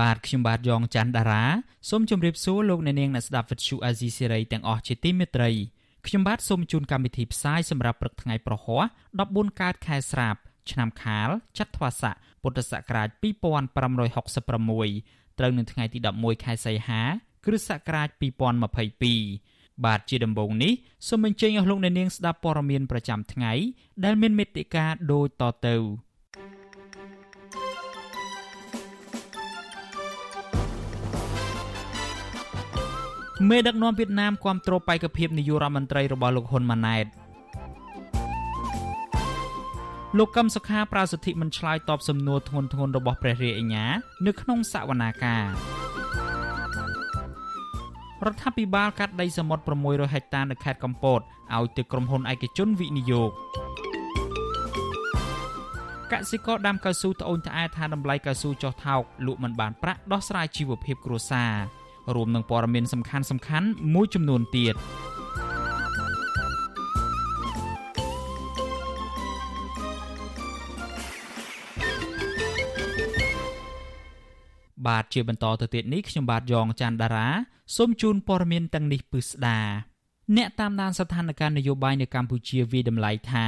បាទខ្ញុំបាទយ៉ងច័ន្ទដារាសូមជម្រាបសួរលោកអ្នកនាងអ្នកស្ដាប់ Vuthu Azizi Serai ទាំងអស់ជាទីមេត្រីខ្ញុំបាទសូមជូនកម្មវិធីផ្សាយសម្រាប់ព្រឹកថ្ងៃប្រហ័ស14កើតខែស្រាប ឆ្នាំខាលចត្វាស័កពុទ្ធសករាជ2566ត្រូវនៅថ្ងៃទី11ខែសីហា គ្រិស្តសករាជ2022បាទជាដំបូងនេះសូមអញ្ជើញអស់លោកអ្នកនាងស្ដាប់ព័ត៌មានប្រចាំថ្ងៃដែលមានមេត្តាដូចតទៅ មេដឹកនាំវៀតណាមគាំទ្របេក្ខភាពនាយករដ្ឋមន្ត្រីរបស់លោកហ៊ុនម៉ាណែតលោកកឹមសុខាប្រើសិទ្ធិមិនឆ្លើយតបសំណួរធ្ងន់ធ្ងររបស់ព្រះរាជអាជ្ញានៅក្នុងសវនាការរដ្ឋាភិបាលកាត់ដីសមុទ្រ600ហិកតានៅខេត្តកំពតឲ្យទៅក្រុមហ៊ុនឯកជនវិនិយោគកសិករដាំកៅស៊ូត្អូញត្អែថាតម្លៃកៅស៊ូចុះថោកលក់មិនបានប្រាក់ដោះស្រាយជីវភាពគ្រួសារ រួមនឹងព័ត៌មានសំខាន់សំខាន់មួយចំនួនទៀតបាទជាបន្តទៅទៀតនេះខ្ញុំបាទយ៉ងច័ន្ទដារាសូមជូនព័ត៌មានទាំងនេះពិស្ដាអ្នកតាមដានស្ថានភាពនយោបាយនៅកម្ពុជាវិតម្លៃថា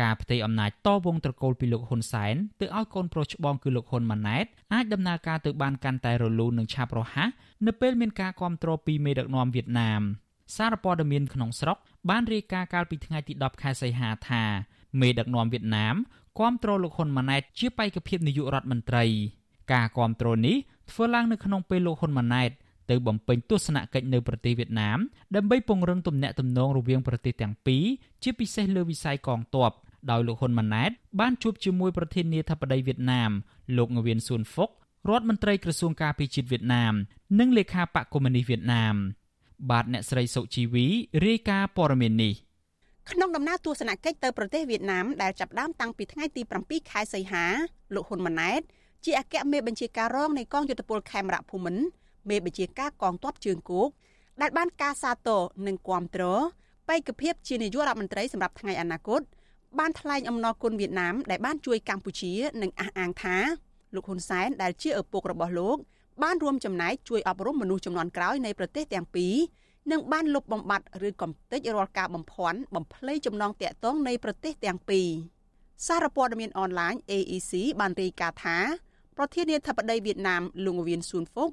ការផ្ទេរអំណាចតវងត្រកូលពីលោកហ៊ុនសែនទៅឲ្យកូនប្រុសច្បងគឺលោកហ៊ុនម៉ាណែតអាចដំណើរការទៅបានកាន់តែរលូននិងឆាប់រហ័សនៅពេលមានការគ្រប់គ្រងពីមេដឹកនាំវៀតណាមសារព័ត៌មានក្នុងស្រុកបានរាយការណ៍កាលពីថ្ងៃទី10ខែសីហាថាមេដឹកនាំវៀតណាមគ្រប់គ្រងលោកហ៊ុនម៉ាណែតជាបេក្ខភាពនាយករដ្ឋមន្ត្រី ការគ្រប់គ្រងនេះធ្វើឡើងនៅក្នុងពេលលោកហ៊ុនម៉ាណែត ទៅបំពេញទស្សនកិច្ចនៅប្រទេសវៀតណាមដើម្បីពង្រឹងទំនាក់ទំនងរវាងប្រទេសទាំងពីរជាពិសេសលើវិស័យកងទ័ពដោយលោកហ៊ុនម៉ាណែតបានជួបជាមួយប្រធានាធិបតីវៀតណាមលោកងវៀនស៊ុនហ្វុករដ្ឋមន្ត្រីក្រសួងការពារជាតិវៀតណាម និងលេខាបកកុម្មុយនីសវៀតណាម បាទអ្នកស្រីសុជីវីរាយការណ៍ព័ត៌មាននេះក្នុងដំណើរទស្សនកិច្ចទៅប្រទេសវៀតណាមដែលចាប់ផ្ដើមតាំងពីថ្ងៃទី7ខែសីហាលោកហ៊ុនម៉ាណែតជាអគ្គមេបញ្ជាការរងនៃកងយុទ្ធពលខេមរៈភូមិន្ទ មេបញ្ជាការកងទ័ពជើងគោកដែលបានការសាទរនិងគាំទ្របេក្ខភាពជានាយករដ្ឋមន្ត្រីសម្រាប់ថ្ងៃអនាគតបានថ្លែងអំណរគុណវៀតណាមដែលបានជួយកម្ពុជានិងអះអាងថាលោកហ៊ុនសែនដែលជាឪពុករបស់លោកបានរួមចំណែកជួយអប់រំមនុស្សចំនួនក្រោយនៃប្រទេសទាំងពីរនិងបានលុបបំបាត់ឬកំទេចរាល់ការបំភាន់បំភ្លៃចំណងតាក់ទងនៃប្រទេសទាំងពីរសារព័ត៌មានអនឡាញ AEC បានរាយការណ៍ថាប្រធានាធិបតីវៀតណាមលោកវៀនស៊ុនហ្វុក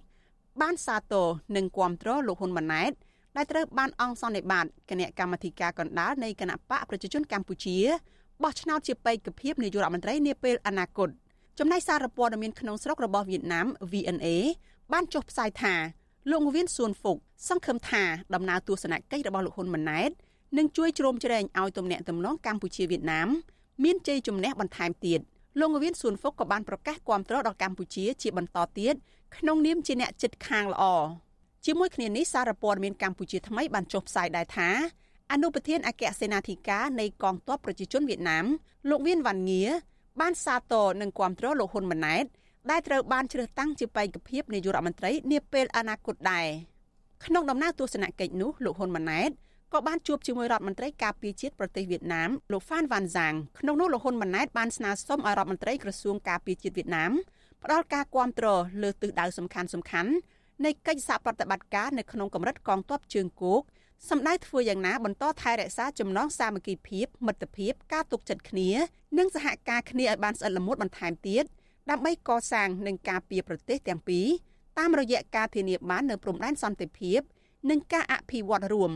បានសាទរនិងគាំទ្រលោកហ៊ុនម៉ាណែតដែលត្រូវបានអង្គសន្និបាតគណៈកម្មាធិការកណ្ដាលនៃគណៈបកប្រជាជនកម្ពុជាបោះឆ្នោតជាបេក្ខភាពនាយករដ្ឋមន្ត្រីនាពេលអនាគតចំណែកសារព័ត៌មានក្នុងស្រុករបស់វៀតណាម VNA បានចុះផ្សាយថាលោកងវៀនស៊ុនហ្វុកសង្ឃឹមថាដំណើរទស្សនកិច្ចរបស់លោកហ៊ុនម៉ាណែតនឹងជួយជ្រោមជ្រែងឲ្យទំនាក់ទំនងកម្ពុជាវៀតណាមមានជ័យជំនះបន្ថែមទៀត លោកងវៀនស៊ុនហ្វុកក៏បានប្រកាសគាំទ្រដល់កម្ពុជាជាបន្តទៀតក្នុងនាមជាអ្នកចិត្តខាងល្អជាមួយគ្នានេះសារព័ត៌មានកម្ពុជាថ្មីបានចុះផ្សាយដែរថាអនុប្រធានអគ្គសេនាធិការនៃកងទ័ពប្រជាជនវៀតណាមលោកវៀនវ៉ាន់ងៀបានសាទរនិងគាំទ្រលោកហ៊ុនម៉ាណែតដែលត្រូវបានជ្រើសតាំងជាបេក្ខភាពនាយករដ្ឋមន្ត្រីនាពេលអនាគតដែរក្នុងដំណើរទស្សនកិច្ចនោះលោកហ៊ុនម៉ាណែត ក៏បានជួបជាមួយរដ្ឋមន្ត្រីការពារជាតិប្រទេសវៀតណាមលោកហ្វានវ៉ាន់ហ្សាងក្នុងនោះលោកហ៊ុនម៉ាណែតបានស្នើសុំឲ្យរដ្ឋមន្ត្រីក្រសួងការពារជាតិវៀតណាមផ្ដល់ការគាំទ្រលើទិសដៅសំខាន់សំខាន់នៃកិច្ចសហប្រតិបត្តិការនៅក្នុងកម្រិតកងទ័ពជើងគោកសម្ដៅធ្វើយ៉ាងណាបន្តថែរក្សាចំណងសាមគ្គីភាពមិត្តភាពការទុកចិត្តគ្នានិងសហការគ្នាឲ្យបានស្អិតល្មួតបន្ថែមទៀតដើម្បីកសាងនិងការពារប្រទេសទាំងពីរតាមរយៈការធានាបាននូវព្រំដែនសន្តិភាព និងការអភិវឌ្ឍរួម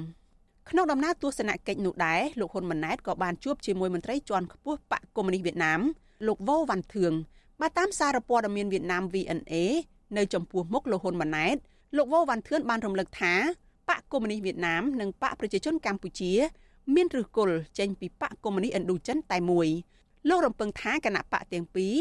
ក្នុងដំណើរទស្សនកិច្ចនោះដែរលោកហ៊ុនម៉ាណែតក៏បានជួបជាមួយមន្ត្រីជាន់ខ្ពស់បកកុម្មុយនីសវៀតណាមលោកវ៉ូវ៉ាន់ធឿងបើតាមសារព័ត៌មានវៀតណាម VNA នៅចំពោះមុខលោកហ៊ុនម៉ាណែតលោកវ៉ូវ៉ាន់ធឿនបានរំលឹកថាបកកុម្មុយនីសវៀតណាមនិងបកប្រជាជនកម្ពុជា មានឫសគល់ចេញពីបកកុម្មុយនីសឥណ្ឌូចិនតែមួយលោករំពឹងថាគណៈបកទាំងពីរ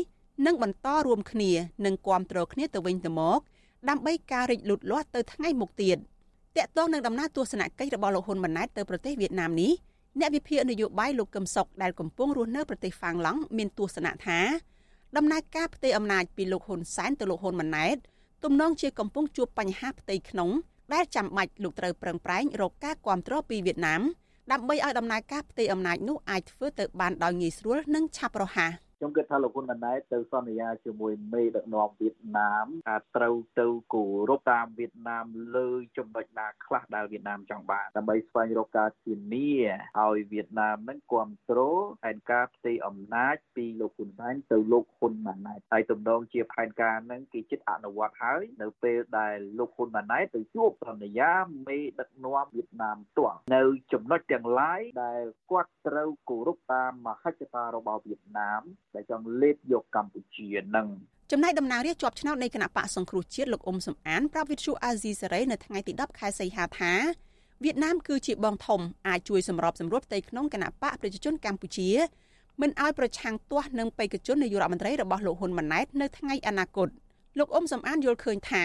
នឹងបន្តរួមគ្នានិងគាំទ្រគ្នាទៅវិញទៅមកដើម្បីការរីកលូតលាស់ទៅថ្ងៃមុខទៀត។ តាក់ទងនឹងដំណើរទស្សនកិច្ចរបស់លោកហ៊ុនម៉ាណែតទៅប្រទេសវៀតណាមនេះអ្នកវិភាគនយោបាយលោកកឹមសុខដែលកំពុងរស់នៅប្រទេសហ្វាំងឡង់មានទស្សនៈថាដំណើរការផ្ទៃអំណាចពីលោកហ៊ុនសែនទៅលោកហ៊ុនម៉ាណែតទំនងជាកំពុងជួបបញ្ហាផ្ទៃក្នុងដែលចាំបាច់លោកត្រូវប្រឹងប្រែងរកការគ្រប់គ្រងពីវៀតណាមដើម្បីឲ្យដំណើរការផ្ទៃអំណាចនោះអាចធ្វើទៅបានដោយងាយស្រួលនិងឆាប់រហ័ស។ ខ្ញុំគិតថាលោកហ៊ុនម៉ាណែតទៅសន្យាជាមួយមេដឹកនាំវៀតណាមថាត្រូវទៅគោរពតាមវៀតណាមលើចំណុចណាខ្លះដែលវៀតណាមចង់បានដើម្បីស្វែងរកការធានាឲ្យវៀតណាមនឹងគ្រប់គ្រងផែនការផ្ទៃអំណាចពីលោកហ៊ុនសែនទៅលោកហ៊ុនម៉ាណែតហើយទំនងជាផែនការនឹងគេចិត្តអនុវត្តហើយនៅពេលដែលលោកហ៊ុនម៉ាណែតទៅជួបសន្យាមេដឹកនាំវៀតណាមផ្ទាល់នៅចំណុចទាំងឡាយដែលគាត់ត្រូវគោរពតាមមហិច្ឆតារបស់វៀតណាមដែលចង់លេបយកកម្ពុជានឹងចំណែកតំណាងរាជជាប់ឆ្នោតនៃគណៈបកសង្គ្រោះជាតិលោកអ៊ុំសំអានប្រាប់វិទ្យុអាស៊ីសេរីនៅថ្ងៃទី10ខែសីហាថាវៀតណាមគឺជាបងធំអាចជួយសម្របសម្រួលផ្ទៃក្នុងគណៈបកប្រជាជនកម្ពុជាមិនឲ្យប្រឆាំងទាស់នឹងបេក្ខជននាយករដ្ឋមន្ត្រីរបស់លោកហ៊ុនម៉ាណែតនៅថ្ងៃអនាគតលោកអ៊ុំសំអានយល់ឃើញថា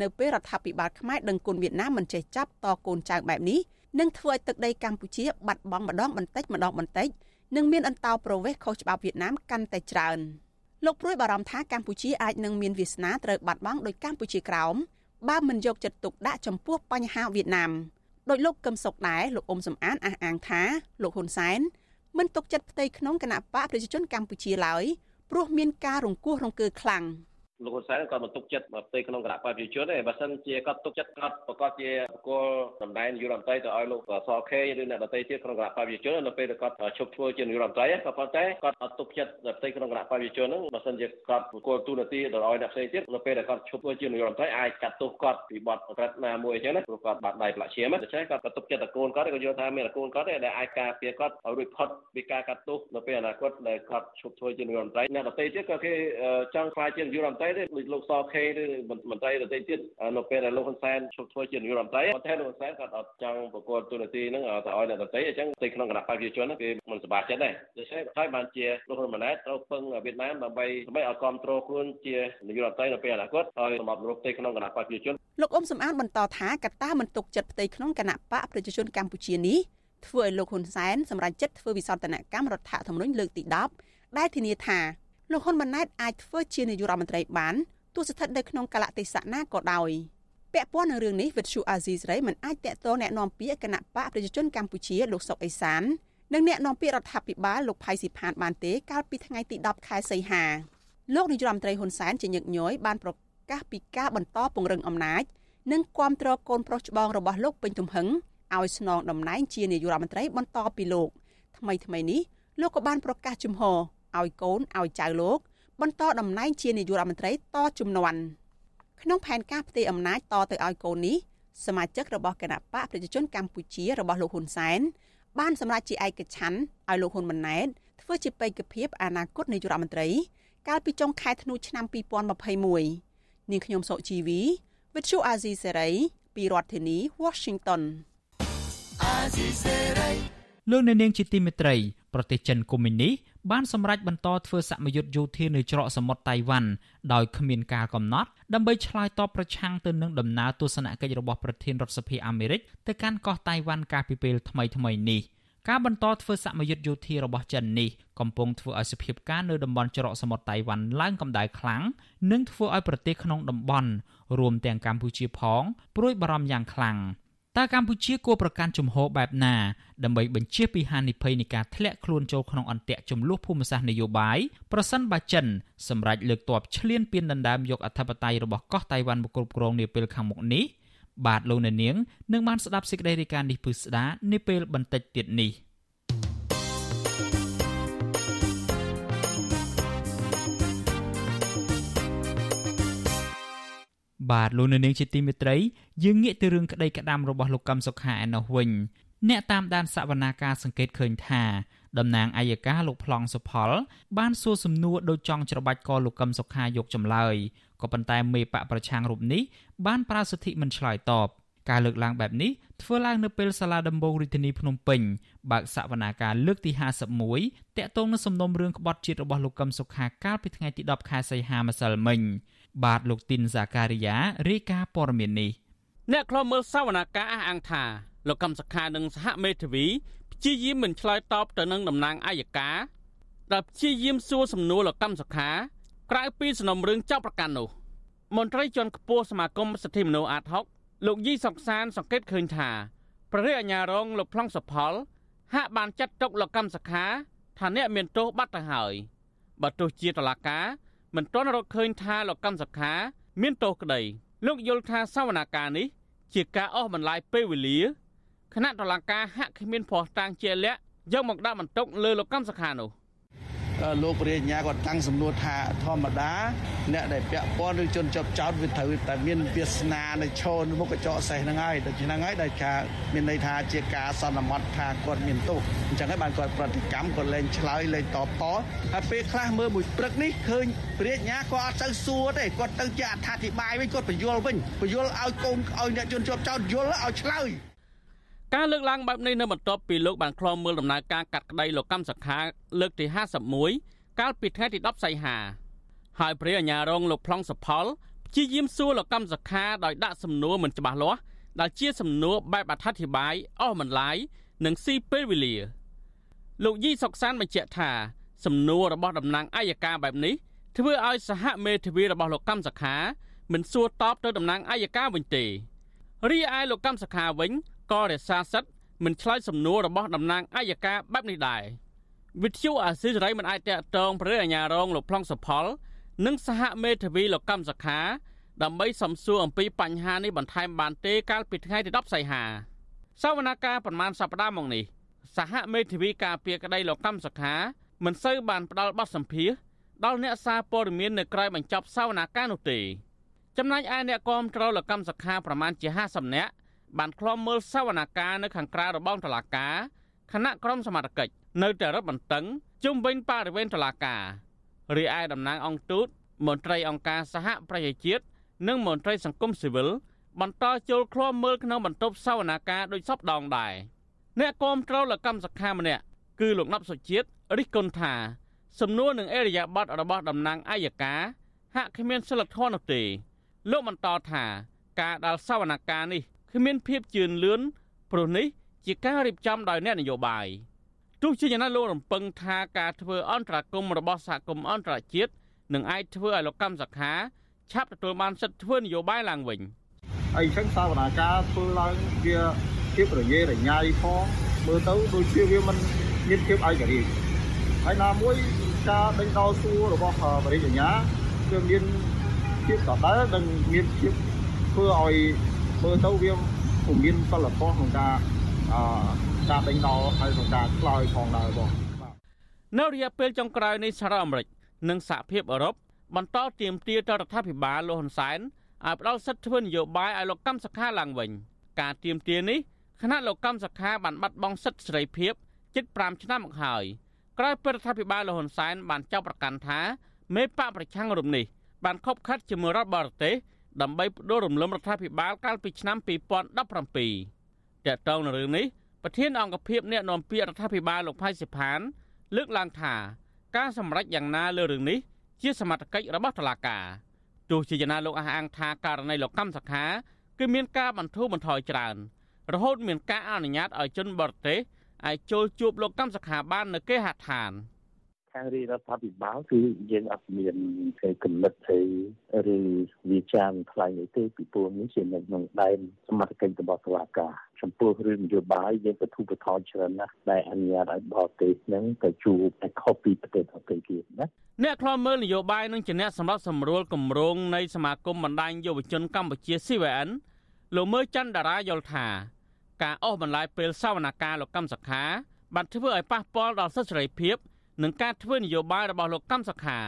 នៅពេលរដ្ឋាភិបាលខ្មែរដឹងគុណវៀតណាមមិនចេះចាប់តកូនចៅបែបនេះនឹងធ្វើឲ្យទឹកដីកម្ពុជាបាត់បង់ម្ដងបន្តិចម្ដងបន្តិច និងមានអន្តោប្រវេសន៍ខុសច្បាប់វៀតណាមកាន់តែច្រើនលោកព្រួយបារម្ភថាកម្ពុជាអាចនឹងមានវាសនាត្រូវបាត់បង់ដោយកម្ពុជាក្រោមបើមិនយកចិត្តទុកដាក់ចំពោះបញ្ហាវៀតណាមដោយលោកកឹមសុខដែរលោកអ៊ុំសំអានអះអាងថាលោកហ៊ុនសែនមិនទុកចិត្តផ្ទៃក្នុងគណៈបកប្រជាជនកម្ពុជាឡើយព្រោះមានការរង្គោះរង្គើខ្លាំង។ លោកហ៊ុនសែនក៏មិនទុកចិត្តផ្ទៃក្នុងគណៈបព្វជិជនទេបើសិនជាគាត់ទុកចិត្តគាត់ប្រកាសជាបកគលតំណែងនាយករដ្ឋមន្ត្រីទៅឲ្យលោកសខេឬអ្នកដទៃទៀតក្នុងគណៈបព្វជិជននៅពេលដែលគាត់ឈប់ធ្វើជានាយករដ្ឋមន្ត្រីក៏ប៉ុន្តែគាត់អត់ទុកចិត្តផ្ទៃក្នុងគណៈបព្វជិជនហ្នឹងបើសិនជាគាត់បកគលទូនាទីទៅឲ្យអ្នកផ្សេងទៀតនៅពេលដែលគាត់ឈប់ធ្វើជានាយករដ្ឋមន្ត្រីអាចកាត់ទោសគាត់ពីបទក្រិតណាមួយអញ្ចឹងណាព្រោះគាត់បាត់ដៃផ្លាក់ឈាមដូច្នេះគាត់ក៏ទុកចិត្តតកូនគាត់ក៏យល់ថាមានតកូនគាត់ដែលអាចការពារគាត់ឲ្យរួចផុតពីការកាត់ទោសនៅពេលអនាគតដែលគាត់ឈប់ធ្វើជានាយករដ្ឋមន្ត្រីអ្នកដទៃទៀតក៏គេចង់ខ្លាចជានាយករដ្ឋមន្ត្រីទេដូចលោកសខេឬមន្ត្រីដទៃទៀតនៅពេលដែលលោកហ៊ុនសែនឈប់ធ្វើជានាយករដ្ឋមន្ត្រីប៉ុន្តែលោកហ៊ុនសែនគាត់អត់ចង់ប្រកួតទូនាទីហ្នឹងទៅឲ្យអ្នកដទៃអញ្ចឹងទីក្នុងគណៈបព្វជិជនគេមិនសប្បាយចិត្តដែរដូច្នេះហើយបានជាលោកហ៊ុនម៉ាណែតត្រូវពឹងវៀតណាមដើម្បីដើម្បីឲ្យគ្រប់គ្រងខ្លួនជានាយករដ្ឋមន្ត្រីនៅពេលអនាគតហើយសម្រាប់រដ្ឋទីក្នុងគណៈបព្វជិជនលោកអ៊ុំសំអានបន្តថាកត្តាមិនទុកចិត្តផ្ទៃក្នុងគណៈបកប្រជាជនកម្ពុជានេះធ្វើឲ្យលោកហ៊ុនសែនសម្រេចចិត្តធ្វើវិសោធនកម្មរដ្ឋធម្មនុញ្ញលើកទី10ដែលធានាថា លោកហ៊ុនម៉ាណែតអាចធ្វើជានាយករដ្ឋមន្ត្រីបានទោះស្ថិតនៅក្នុងកលៈទេសៈណាក៏ដោយពាក់ព័ន្ធនឹងរឿងនេះវិទ្យុអាស៊ីសេរីមិនអាចតាក់ទងแนะនាំពាក្យគណៈបកប្រជាជនកម្ពុជាលោកសុកអេសាននិងអ្នកនាំពាក្យរដ្ឋាភិបាលលោកផៃស៊ីផានបានទេកាលពីថ្ងៃទី10ខែសីហាលោកនាយរដ្ឋមន្ត្រីហ៊ុនសែនជាញឹកញយបានប្រកាសពីការបន្តពង្រឹងអំណាចនិងគាំទ្រកូនប្រុសច្បងរបស់លោកពេញទំហឹងឲ្យស្នងតំណែងជានាយករដ្ឋមន្ត្រីបន្តពីលោកថ្មីថ្មីនេះលោកក៏បានប្រកាសជំហរ ឲ្យកូនឲ្យចៅលោក បន្តតំណែងជានាយករដ្ឋមន្ត្រីតជំនាន់ក្នុងផែនការផ្ទេរអំណាចតទៅឲ្យកូននេះសមាជិករបស់គណៈបកប្រជាជនកម្ពុជារបស់លោកហ៊ុនសែនបានសម្រេចជាឯកច្ឆ័ន្ទឲ្យលោកហ៊ុនម៉ាណែតធ្វើជាបេក្ខភាពអនាគតនាយករដ្ឋមន្ត្រី កាលពីចុងខែធ្នូឆ្នាំ2021នាងខ្ញុំសុជីវីវិទ្យុអាស៊ីសេរីពីរដ្ឋធានី Washington អាស៊ីសេរីលោកអ្នកនាងជាទីមេត្រីប្រទេសចិនកុម្មុយនី បានសម្រេចបន្តធ្វើសមយុទ្ធយោធានៅច្រកសមុទ្រតៃវ៉ាន់ដោយគ្មានការកំណត់ដើម្បីឆ្លើយតបប្រឆាំងទៅនឹងដំណើរទស្សនកិច្ចរបស់ប្រធានរដ្ឋសភាអាមេរិកទៅកាន់កោះតៃវ៉ាន់កាលពីពេលថ្មីៗនេះការបន្តធ្វើសមយុទ្ធយោធារបស់ចិននេះកំពុងធ្វើឲ្យសភាពការនៅតំបន់ច្រកសមុទ្រតៃវ៉ាន់ឡើងកម្ដៅខ្លាំងនិងធ្វើឲ្យប្រទេសក្នុងតំបន់រួមទាំងកម្ពុជាផងព្រួយបារម្ភយ៉ាងខ្លាំង។ តើកម្ពុជាគួរប្រកាន់ជំហរបែបណាដើម្បីបញ្ជៀសពីហានិភ័យនៃការធ្លាក់ខ្លួនចូលក្នុងអន្ទាក់ចំនួនភូមិសាស្ត្រនយោបាយប្រសិនបើចិនសម្រេចលើកទ័ពឈ្លានពានដណ្ដើមយកអធិបតេយ្យរបស់កោះតៃវ៉ាន់មកគ្រប់គ្រងនាពេលខាងមុខនេះបាទលោកអ្នកនាងនឹងបានស្ដាប់សេចក្តីរាយការណ៍នេះពឹស្ដានាពេលបន្តិចទៀតនេះ។ បាទលោកនៅនាងជាទីមេត្រីយើងងាកទៅរឿងក្តីក្តាំរបស់លោកកឹមសុខាឯណោះវិញអ្នកតាមដានសវនាការសង្កេតឃើញថាតំណាងអัยការលោកប្លង់សុផល បានសួរសំណួរដូចចង់ច្របាច់កលោកកឹមសុខាយកចម្លើយក៏ប៉ុន្តែមេបកប្រឆាំងរូបនេះបានប្រើសិទ្ធិមិនឆ្លើយតបការលើកឡើងបែបនេះធ្វើឡើងនៅពេលសាលាដំបងរាជធានីភ្នំពេញបើកសវនាការលើកទី51តាក់ទងនឹងសំណុំរឿងក្បត់ជាតិរបស់លោកកឹមសុខាកាលពីថ្ងៃទី10ខែសីហាម្សិលមិញ បាទលោកទីនសាការីយ៉ារាយការណ៍ព័ត៌មាននេះអ្នកខ្លមើលសវនាការអះអាងថាលោកកម្មសខានិងសហមេធាវីព្យាយាមមិនឆ្លើយតបទៅនឹងតំណាងអัยការដែលព្យាយាមសួរសំណួរលោកកម្មសខាក្រៅពីសំណុំរឿងចាប់ប្រកាន់នោះមន្ត្រីជាន់ខ្ពស់សមាគមសិទ្ធិមនុស្សអាត6លោកយីសុកសានសង្កេតឃើញថាព្រះរាជអាជ្ញារងលោកប្លង់សផល ហាក់បានចាត់ទុកលោកកម្មសខាថាអ្នកមានទោសបាត់ទៅហើយបើទោះជាតឡាកា មិនទាន់រកឃើញថាលោកកម្មសខា មានទោសក្តីលោកយល់ថាសវនាការនេះ ជាការអស់បន្លាយពេលវេលាគណៈតឡាការហាក់គ្មានភ័ស្តុតាងជាក់លាក់យកមកដាក់បន្ទុកលើលោកកម្មសខានោះ លោកព្រះរាជញ្ញាគាត់តាំងសំណួរថាធម្មតាអ្នកដែលពាក់ព័ន្ធឬជនជាប់ចោតវាត្រូវតែមានវាសនានៅឈរមុខកញ្ចក់សេះហ្នឹងហើយដូច្នេះហើយដែលថាមានន័យថាជាការសន្មត់ថាគាត់មានទោសអញ្ចឹងហើយបានគាត់ប្រតិកម្មគាត់លែងឆ្លើយលែងតបតហើយពេលខ្លះមើលមួយព្រឹកនេះឃើញព្រះរាជញ្ញាគាត់អត់ទៅសួរទេគាត់ទៅជាអត្ថាធិប្បាយវិញគាត់បញ្យល់វិញបញ្យល់ឲ្យកូនឲ្យអ្នកជនជាប់ចោតយល់ឲ្យឆ្លើយ ការលើកឡើងបែបនេះនៅបន្ទាប់ពីលោកបានខ្លំមើលដំណើរការកាត់ក្តីលោកកម្មសខាលើកទី51កាលពីថ្ងៃទី10សីហាហើយព្រះអាជ្ញារងលោកប្លង់សផលព្យាយាមសួរលោកកម្មសខាដោយដាក់សំណួរមិនច្បាស់លាស់ដែលជាសំណួរបែបអត្ថាធិប្បាយអស់បន្លាយនិងស៊ីពេលវេលាលោកយីសុកសានបញ្ជាក់ថាសំណួររបស់តំណាងអัยការបែបនេះធ្វើឲ្យសហមេធាវីរបស់លោកកម្មសខាមិនសួរតបទៅតំណាងអัยការវិញទេរីឯលោកកម្មសខាវិញ ក៏រក្សាសិទ្ធិមិនឆ្លើយសំណួររបស់តំណាងអัยការបែបនេះដែរវិទ្យុអាស៊ីសេរីមិនអាចតកតងព្រះអាញារងលោកប្លង់សុផល និងសហមេធាវីលោកកម្មសខា ដើម្បីសំសួរអំពីបញ្ហានេះបន្ថែមបានទេកាលពីថ្ងៃទី10សីហាសវនកម្មប្រមាណសប្តាហ៍មកនេះសហមេធាវីការពារក្តីលោកកម្មសខា មិនសូវបានផ្ដល់បទសម្ភាសដល់អ្នកសារព័ត៌មាននៅក្រៅបញ្ចប់សវនកម្មនោះទេចំណែកឯអ្នកគាំទ្រលោកកម្មសខាប្រមាណជា50នាក់ បានឃ្លាំមើលសវនកម្មនៅខាងក្រៅរបងតុលាការគណៈក្រុមសមត្ថកិច្ចនៅតែរឹតបន្តឹងជុំវិញបរិវេណតុលាការរីឯតំណាងអង្គទូតមន្ត្រីអង្គការសហប្រជាជាតិនិងមន្ត្រីសង្គមស៊ីវិលបន្តចូលឃ្លាំមើលក្នុងបន្ទប់សវនាការដោយសពដងដែរអ្នកគាំទ្រលកម្មសខាម្នាក់គឺលោកណាប់សុជាតិរិះគន់ថាសំណួរនឹងអេរយាប័តរបស់តំណាងអัยការហាក់គ្មានសិលធម៌នោះទេលោកបន្តថាការដាល់សវនកម្មនេះ គ្មានភាពជឿនលឿនព្រោះនេះជាការរៀបចំដោយអ្នកនយោបាយទោះជាយ៉ាងណាលោករំពឹងថាការធ្វើអន្តរាគមរបស់សហគមន៍អន្តរជាតិនឹងអាចធ្វើឲ្យលោកកម្មសខាឆាប់ទទួលបានសិទ្ធិធ្វើនយោបាយឡើងវិញអីចឹងសវនាការធ្វើឡើងវាភាពរញ៉េរញ៉ៃផងមើលទៅដូចជាវាមិនមានភាពឯករាជ្យហើយណាមួយការដេញដោលសួររបស់បរិយាញ្ញាគឺមានភាពដដែលនិងមានភាពធ្វើឲ្យ មើលទៅវាពុំមានសិលធម៌ក្នុងការអឺការដេញដោលហើយក្នុងការឆ្លើយផងដែរបងនៅរយៈពេលចុងក្រោយនៃសហរដ្ឋអាមេរិកនិងសហភាពអឺរ៉ុបបន្តទាមទារទៅរដ្ឋាភិបាលលោកហ៊ុនសែនឲ្យផ្ដល់សិទ្ធិធ្វើនយោបាយឲ្យលោកកម្មសខាឡើងវិញ ការទាមទារនេះគណៈលោកកម្មសខាបានបាត់បង់សិទ្ធិសេរីភាពជិត5ឆ្នាំមកហើយក្រោយពីរដ្ឋាភិបាលលោកហ៊ុនសែនបានចោទប្រកាន់ថាមេបកប្រឆាំងរំនេះបានខົບខិតជាមួយរដ្ឋបរទេស ដើម្បីបដូររំលំរដ្ឋាភិបាលកាលពីឆ្នាំ2017តើតើនៅរឿងនេះប្រធានអង្គភិបអ្នកនាំពាក្យរដ្ឋាភិបាលលោកផៃសិផាន លើកឡើងថាការសម្រេចយ៉ាងណាលើរឿងនេះជាសមត្ថកិច្ចរបស់តុលាការទោះជាយ៉ាងណាលោកអះអាងថាករណីលោកកម្មសខាគឺមានការបន្ធូរបន្ថយច្រើន រហូតមានការអនុញ្ញាតឲ្យជនបរទេសអាចចូលជួបលោកកម្មសខាបាននៅគេហដ្ឋាន។ ខាងរាជរដ្ឋាភិបាលគឺយើងអត់មានគេកំណត់ទេឬវិចារថ្លៃអីទេពីព្រោះនេះជានៅក្នុងដែនសមត្ថកិច្ចរបស់តុលាការចំពោះរឿងនយោបាយយើងបទូបថយច្រើនណាស់ដែលអនុញ្ញាតឲ្យបរទេសនឹងទៅជួបតែខុសពីប្រទេសដទៃទៀតណាអ្នកខ្លោមើលនយោបាយនឹងជាអ្នកសម្រាប់សម្រួលគម្រោងនៃសមាគមបណ្ដាញយុវជនកម្ពុជា CVN លោកមើច័ន្ទតារាយល់ថាការអស់បន្លាយពេលសវនកម្មលោកកម្មសខាបានធ្វើឲ្យប៉ះពាល់ដល់សិទ្ធិសេរីភាព និងការធ្វើនយោបាយរបស់លោកកម្មសខា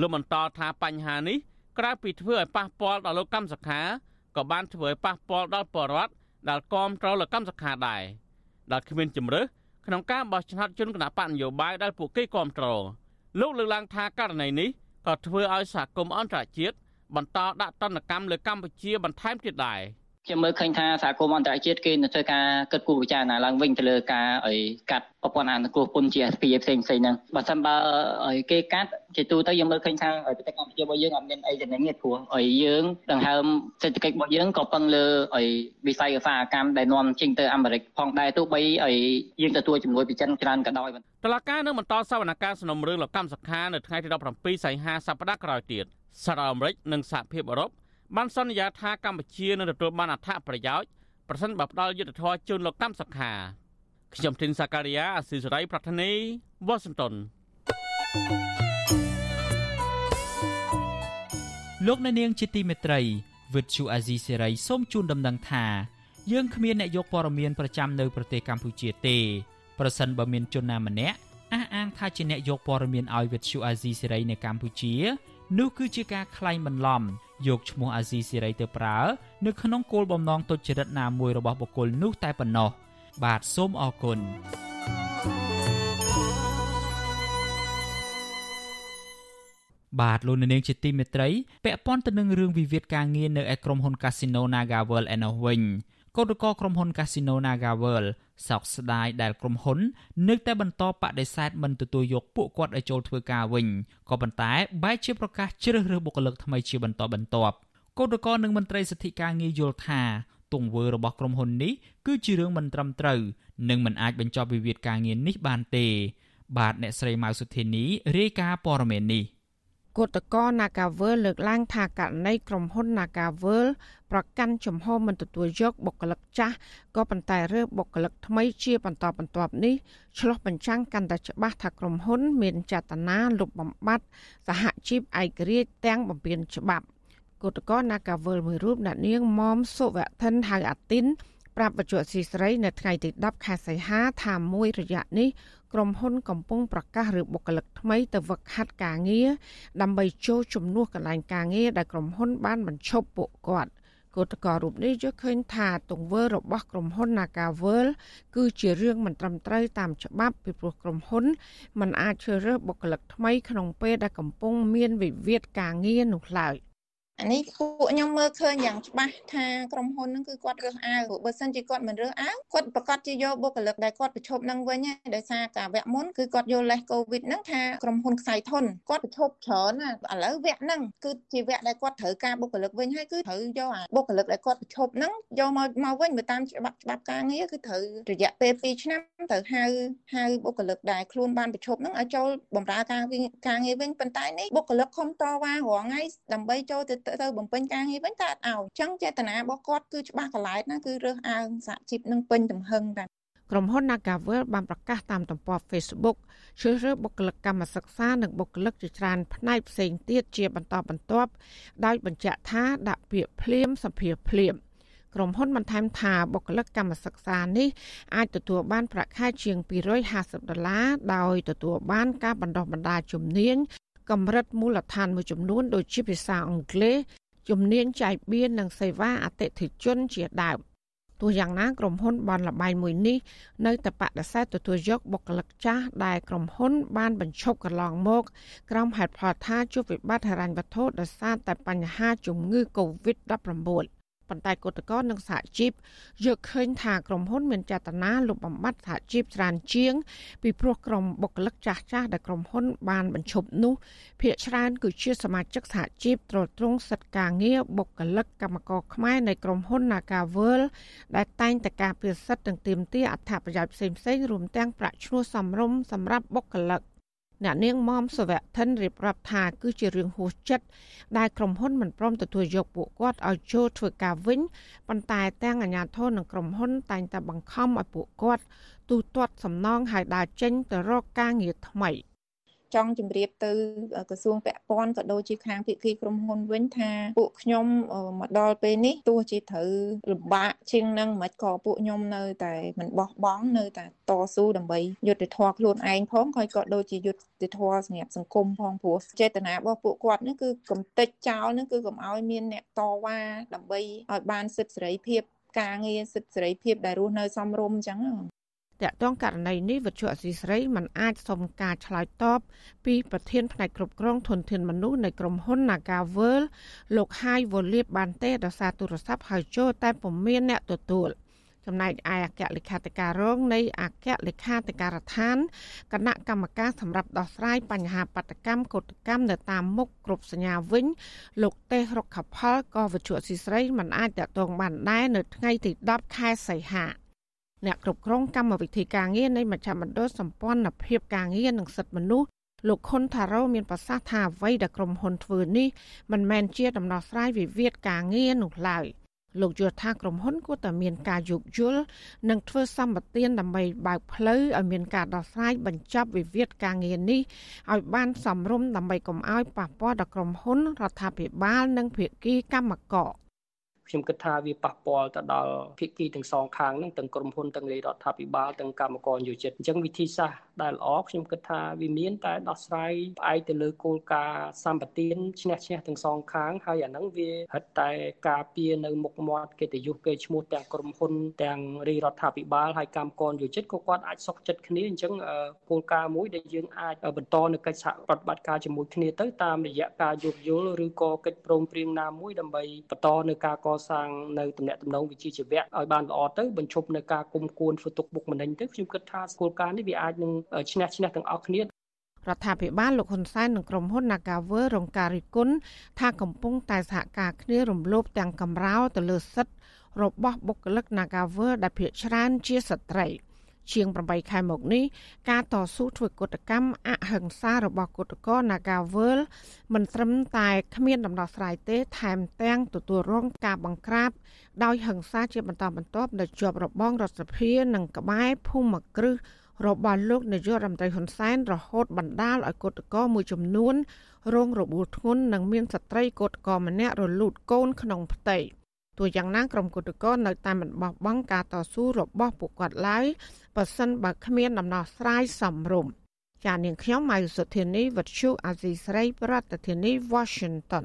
លោកបន្តថាបញ្ហានេះក្រៅពីធ្វើឲ្យប៉ះពាល់ដល់លោកកម្មសខាក៏បានធ្វើឲ្យប៉ះពាល់ដល់ប្រជាពលរដ្ឋដែលគាំទ្រលោកកម្មសខាដែរដែលគ្មានជំរើសក្នុងការបោះឆ្នោតជនគណបកនយោបាយដែលពួកគេគាំទ្រលោកលើកឡើងថាករណីនេះក៏ធ្វើឲ្យសហគមន៍អន្តរជាតិបន្តដាក់ទណ្ឌកម្មលើកម្ពុជាបន្ថែមទៀតដែរ ខ្ញុំមើលឃើញថាសហគមន៍អន្តរជាតិគេនឹងធ្វើការគិតគូរពិចារណាឡើងវិញទៅលើការឲ្យកាត់ប្រព័ន្ធអនុគ្រោះពន្ធ GSP ផ្សេងផ្សេងហ្នឹងបើសិនបើឲ្យគេកាត់ជាទូទៅយើងមើលឃើញថាប្រទេសកម្ពុជារបស់យើងអត់មានអីចំណេញទេព្រោះឲ្យយើងដង្ហើមសេដ្ឋកិច្ចរបស់យើងក៏ពឹងលើឲ្យវិស័យឧស្សាហកម្មដែលនាំចេញទៅអាមេរិកផងដែរទោះបីឲ្យយើងទទួលជំនួយពីចិនច្រើនក៏ដោយតឡការនឹងបន្តសវនកម្មសំណុំរឿងលោកកម្មសខានៅថ្ងៃទី17សីហាសប្តាហ៍ក្រោយទៀតសហរដ្ឋអាមេរិកនិងសហភាពអឺរ៉ុប បានសន្យាថាកម្ពុជានឹងទទួលបានអត្ថប្រយោជន៍ប្រសិនបើផ្ដល់យុទ្ធធរជូនលោកកម្មសខាខ្ញុំធីនសាការីយ៉ាអស៊ីសេរីប្រធានីវ៉ាស៊ីនតោនលោកអ្នកនាងជាទីមេត្រីវិទ្យុអាស៊ីសេរីសូមជូនដំណឹងថាយើងគ្មានអ្នកយកព័ត៌មានប្រចាំនៅប្រទេសកម្ពុជាទេប្រសិនបើមានជនណាម្នាក់អះអាងថាជាអ្នកយកព័ត៌មានឲ្យវិទ្យុអាស៊ីសេរីនៅកម្ពុជា នោះគឺជាការក្លែងបន្លំយកឈ្មោះអាស៊ីសេរីទៅប្រើ នៅក្នុងគោលបំណងទុច្ចរិតណាមួយរបស់បុគ្គលនោះតែប៉ុណ្ណោះបាទសូមអរគុណបាទលោកនាងជាទីមេត្រីពាក់ព័ន្ធទៅនឹងរឿងវិវាទការងារនៅឯក្រុមហ៊ុន Casino NagaWorld ឯនោះវិញ កោតក្រក្រុមហ៊ុន Casino NagaWorld សោកស្ដាយដែលក្រុមហ៊ុននៅតែបន្តបដិសេធមិនទទួលយកពួកគាត់ឲ្យចូលធ្វើការវិញក៏ប៉ុន្តែបែរជាប្រកាសជ្រើសរើសបុគ្គលិកថ្មីជាបន្តបន្ទាប់កោតក្រនិងមន្ត្រីសិទ្ធិការងារយល់ថាទង្វើរបស់ក្រុមហ៊ុននេះគឺជារឿងមិនត្រឹមត្រូវនិងមិនអាចបញ្ចប់វិវាទការងារនេះបានទេ បាទអ្នកស្រីម៉ៅសុធានីរាយការណ៍ព័ត៌មាននេះ គឧតកោ Nagavel លើកឡើងថាករណីក្រុមហ៊ុន Nagavel ប្រកាន់ជំហរមិនទទួលយកបុគ្គលិកចាស់ក៏ប៉ុន្តែរើសបុគ្គលិកថ្មីជាបន្តបន្ទាប់នេះឆ្លោះបញ្ចាំងកាន់តែច្បាស់ថាក្រុមហ៊ុន មានចេតនាលុបបំបាត់សហជីពឯករាជ្យទាំងបំពេញច្បាប់គឧតកោ Nagavel មួយរូបអ្នកនាងមុំសុវធិនហៅអាទីន ប្រាប់បច្ចុប្បន្នស៊ីស្រីនៅថ្ងៃទី10ខែសីហាថាមួយរយៈនេះក្រុមហ៊ុនកំពុងប្រកាសឬបុគ្គលិកថ្មីទៅវឹកហាត់ការងារដើម្បីចូលជំនួសកន្លែងការងារដែលក្រុមហ៊ុនបានបញ្ឈប់ពួកគាត់គឧតកោរូបនេះយកឃើញថាទង្វើរបស់ក្រុមហ៊ុន Nagavel គឺជារឿងមិនត្រឹមត្រូវតាមច្បាប់ពីព្រោះក្រុមហ៊ុនមិនអាចជ្រើសរើសបុគ្គលិកថ្មីក្នុងពេលដែលកំពុងមានវិវាទការងារនោះឡើយ អានេះពួកខ្ញុំមើលឃើញយ៉ាងច្បាស់ថាក្រុមហ៊ុនហ្នឹងគឺគាត់រើសអើងបើសិនជាគាត់មិនរើសអើងគាត់ប្រកាសជាយកបុគ្គលិកដែលគាត់ប្រឈប់នឹងវិញដោយសារការវគ្គមុនគឺគាត់យកលេសកូវីដហ្នឹងថាក្រុមហ៊ុនខ្សែធនគាត់ប្រឈប់ច្រើនណាឥឡូវវគ្គហ្នឹងគឺជាវគ្គដែលគាត់ត្រូវការបុគ្គលិកវិញហើយគឺត្រូវយកអាបុគ្គលិកដែលគាត់ប្រឈប់ហ្នឹងយកមកមកវិញបើតាមច្បាប់ច្បាប់ការងារគឺត្រូវរយៈពេល2ឆ្នាំត្រូវហៅហៅបុគ្គលិកដែលខ្លួនបានប្រឈប់ហ្នឹងឲ្យចូលបម្រើការការងារវិញប៉ុន្តែនេះបុគ្គលិកខំតវ៉ារាល់ថ្ងៃដើម្បីចូលទៅទៅបំពេញការងារវិញតែអត់ឲ្យអញ្ចឹងចេតនារបស់គាត់គឺច្បាស់កន្លែងណាគឺរើសអើងសហជីពនឹងពេញទំហឹងដែរក្រុមហ៊ុន Nagavel បានប្រកាសតាមទំព័រ Facebook ជ្រើសរើសបុគ្គលិកកម្មសិក្សានិងបុគ្គលិកជាច្រើនផ្នែកផ្សេងទៀតជាបន្តបន្ទាប់ដោយបញ្ជាក់ថាដាក់ពាក្យភ្លាមសម្ភារភ្លាមក្រុមហ៊ុនបន្ថែមថាបុគ្គលិកកម្មសិក្សានេះអាចទទួលបានប្រាក់ខែជាង250ដុល្លារដោយទទួលបានការបណ្ដុះបណ្ដាលជំនាញ កម្រិតមូលដ្ឋានមួយចំនួនដូចជាភាសាអង់គ្លេសជំនាញចែកបៀននិងសេវាអតិថិជនជាដើមទោះយ៉ាងណាក្រុមហ៊ុនបនលបែងមួយនេះនៅតែបដិសេធទទួលយកបុគ្គលិកចាស់ដែលក្រុមហ៊ុនបានបញ្ឈប់កន្លងមកក្រោមហេតុផលថាជួបវិបត្តិហិរញ្ញវត្ថុដោយសារតែបញ្ហាជំងឺ Covid-19 ប៉ុន្តែគឧតកោនិងសហជីពយកឃើញថាក្រុមហ៊ុនមានចេតនាលុបបំបាត់សហជីពច្រើនជាង ពីព្រោះក្រុមបុគ្គលិកចាស់ចាស់ដែលក្រុមហ៊ុនបានបញ្ឈប់នោះភាគច្រើនគឺជាសមាជិកសហជីពត្រួតត្រងសិទ្ធិការងារបុគ្គលិកកម្មករខ្មែរនៃក្រុមហ៊ុន Nagavel ដែលតែងតែការពារសិទ្ធិនិងទាមទារអត្ថប្រយោជន៍ផ្សេងៗរួមទាំងប្រាក់ឈ្នួលសមរម្យសម្រាប់បុគ្គលិក អ្នកនាងមុំសវៈធិនរៀបរាប់ថាគឺជារឿងហួសចិត្តដែលក្រុមហ៊ុនមិនព្រមទទួលយកពួកគាត់ឲ្យចូលធ្វើការវិញប៉ុន្តែទាំងអាជ្ញាធរនិងក្រុមហ៊ុនតែងតែបង្ខំឲ្យពួកគាត់ទូទាត់សំណងឲ្យដើរចេញទៅរកការងារថ្មី។ ចង់ជម្រាបទៅក្រសួងពាក់ព័ន្ធក៏ដូចជាខាងភាគីក្រុមហ៊ុនវិញថាពួកខ្ញុំមកដល់ពេលនេះទោះជាត្រូវលំបាកជាងនឹងមិនក៏ពួកខ្ញុំនៅតែមិនបោះបង់នៅតែតស៊ូដើម្បីយុត្តិធម៌ខ្លួនឯងផងហើយក៏ដូចជាយុត្តិធម៌សម្រាប់សង្គមផងព្រោះចេតនារបស់ពួកគាត់នេះគឺកំតិចចោលនេះគឺកុំឲ្យមានអ្នកតវ៉ាដើម្បីឲ្យបានសិទ្ធិសេរីភាពការងារសិទ្ធិសេរីភាពដែលរស់នៅសមរម្យអញ្ចឹង តកតងករណីនេះវិទ្យុអសីស្រីមិនអាចសុំការឆ្លើយតបពីប្រធានផ្នែកគ្រប់គ្រងធនធានមនុស្សនៃក្រុមហ៊ុន Nagavel លោកហាយវូលៀបបានទេដោយសារទូរស័ព្ទហៅចូលតែពុំមានអ្នកទទួល។ចំណែកឯអគ្គលេខាធិការរងនៃអគ្គលេខាធិការដ្ឋានគណៈកម្មការសម្រាប់ដោះស្រាយបញ្ហាបដកម្មកោតកម្មនៅតាមមុខគ្រប់សញ្ញាវិញ លោកទេសរុក្ខផលក៏វិជ្ជាស៊ីស្រីមិនអាចតតងបានដែរនៅថ្ងៃទី10ខែសីហា អ្នកគ្រប់គ្រងកម្មវិធីការងារនៃមជ្ឈមណ្ឌលសម្ព័ន្ធភាពការងារនិងសិទ្ធិមនុស្សលោកខុនថារ៉ូមានប្រសាសន៍ថាអ្វីដែលក្រុមហ៊ុនធ្វើនេះមិនមែនជាដំណោះស្រាយវិវាទការងារនោះឡើយ។លោកយល់ថាក្រុមហ៊ុនគួរតែមានការយោគយល់និងធ្វើសម្បទានដើម្បីបើកផ្លូវឲ្យមានការដោះស្រាយបញ្ចប់វិវាទការងារនេះឲ្យបានសមរម្យដើម្បីកុំឲ្យប៉ះពាល់ដល់ក្រុមហ៊ុនរដ្ឋាភិបាលនិងភាគីកម្មករ ខ្ញុំគិតថាវាប៉ះពាល់ទៅដល់ភាគីទាំងសងខាងហ្នឹងទាំងក្រុមហ៊ុនទាំងរាជរដ្ឋាភិបាលទាំងកម្មករយោជិតអញ្ចឹងវិធីសាស្ត្រ ដែលល្អខ្ញុំគិតថាវាមានតែដោះស្រាយផ្អែកទៅលើគោលការណ៍សម្បទានឈ្នះឈ្នះទាំងសងខាងហើយអាហ្នឹងវាហិតតែការពារនៅមុខមាត់កិត្តិយសគេឈ្មោះទាំងក្រុមហ៊ុនទាំងរាជរដ្ឋាភិបាលហើយកម្មករយោជិតក៏គាត់អាចសុខចិត្តគ្នាអញ្ចឹងគោលការណ៍មួយដែលយើងអាចបន្តនៅកិច្ចសហប្រតិបត្តិការជាមួយគ្នាទៅតាមរយៈការយោគយល់ឬក៏កិច្ចព្រមព្រៀងណាមួយដើម្បីបន្តនៅការកសាងនៅតំណែងតំណងវិជ្ជាជីវៈឲ្យបានល្អទៅបញ្ឈប់នៅការគុំគួនធ្វើទុកបុកម្នេញទៅខ្ញុំគិតថាគោលការណ៍នេះវាអាចនឹងឈ្នះឈ្នះទាំងអស់គ្នារដ្ឋាភិបាលលោកហ៊ុនសែននិងក្រុមហ៊ុន Nagawer រងការរិះគន់ថាកំពុងតែសហការគ្នារំលោភទាំងកំរោលទៅលើសិទ្ធិរបស់បុគ្គលិក Nagawer ដែលភាគច្រើនជាស្ត្រី។ជាង8ខែមកនេះការតស៊ូធ្វើកតកម្មអហិង្សារបស់គឧតកោ Nagavel មិនត្រឹមតែគ្មានដំណោះស្រាយទេ ថែមទាំងទទួលរងការបង្ក្រាបដោយហិង្សាជាបន្តបន្ទាប់នៅជាប់របងរដ្ឋសភានិងក្បែរភូមិគ្រឹះ របស់លោកនាយករដ្ឋមន្ត្រីហ៊ុនសែនរហូតបណ្ដាលឲ្យគឧតកោមួយចំនួនរងរបួសធ្ងន់និងមានស្ត្រីគឧតកោម្នាក់រលូតកូនក្នុងផ្ទៃទោះយ៉ាងណាក្រុមគឧតកោនៅតែមិនបោះបង់ការតស៊ូរបស់ពួកគាត់ឡើយបើសិនបើគ្មានដំណោះស្រាយសមរម្យចានាងខ្ញុំម៉ៃសុធានីវັດឈូអាស៊ីស្រី ប្រធានាធិបតី Washington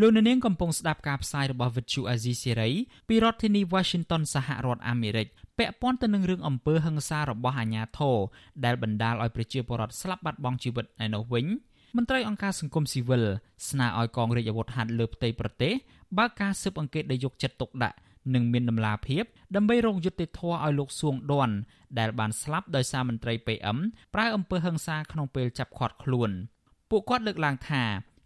លោកអ្នកនាងកំពុងស្ដាប់ការផ្សាយរបស់ Vuthu Azizi Serai ពីរដ្ឋធានី Washington សហរដ្ឋអាមេរិកពាក់ព័ន្ធទៅនឹងរឿងអំពើហិង្សារបស់អាជ្ញាធរដែលបណ្ដាលឲ្យប្រជាពលរដ្ឋស្លាប់បាត់បង់ជីវិតឯនោះវិញមន្ត្រីអង្គការសង្គមស៊ីវិលស្នើឲ្យកងរាជអាវុធហត្ថលើផ្ទៃប្រទេសបើកការស៊ើបអង្កេតដែលយកចិត្តទុកដាក់និងមានដំណាភាពដើម្បីរកយុត្តិធម៌ឲ្យលោកសួងដន់ដែលបានស្លាប់ដោយសារមន្ត្រី PM ប្រើអំពើហិង្សាក្នុងពេលចាប់ឃាត់ខ្លួន ពួកគាត់លើកឡើងថា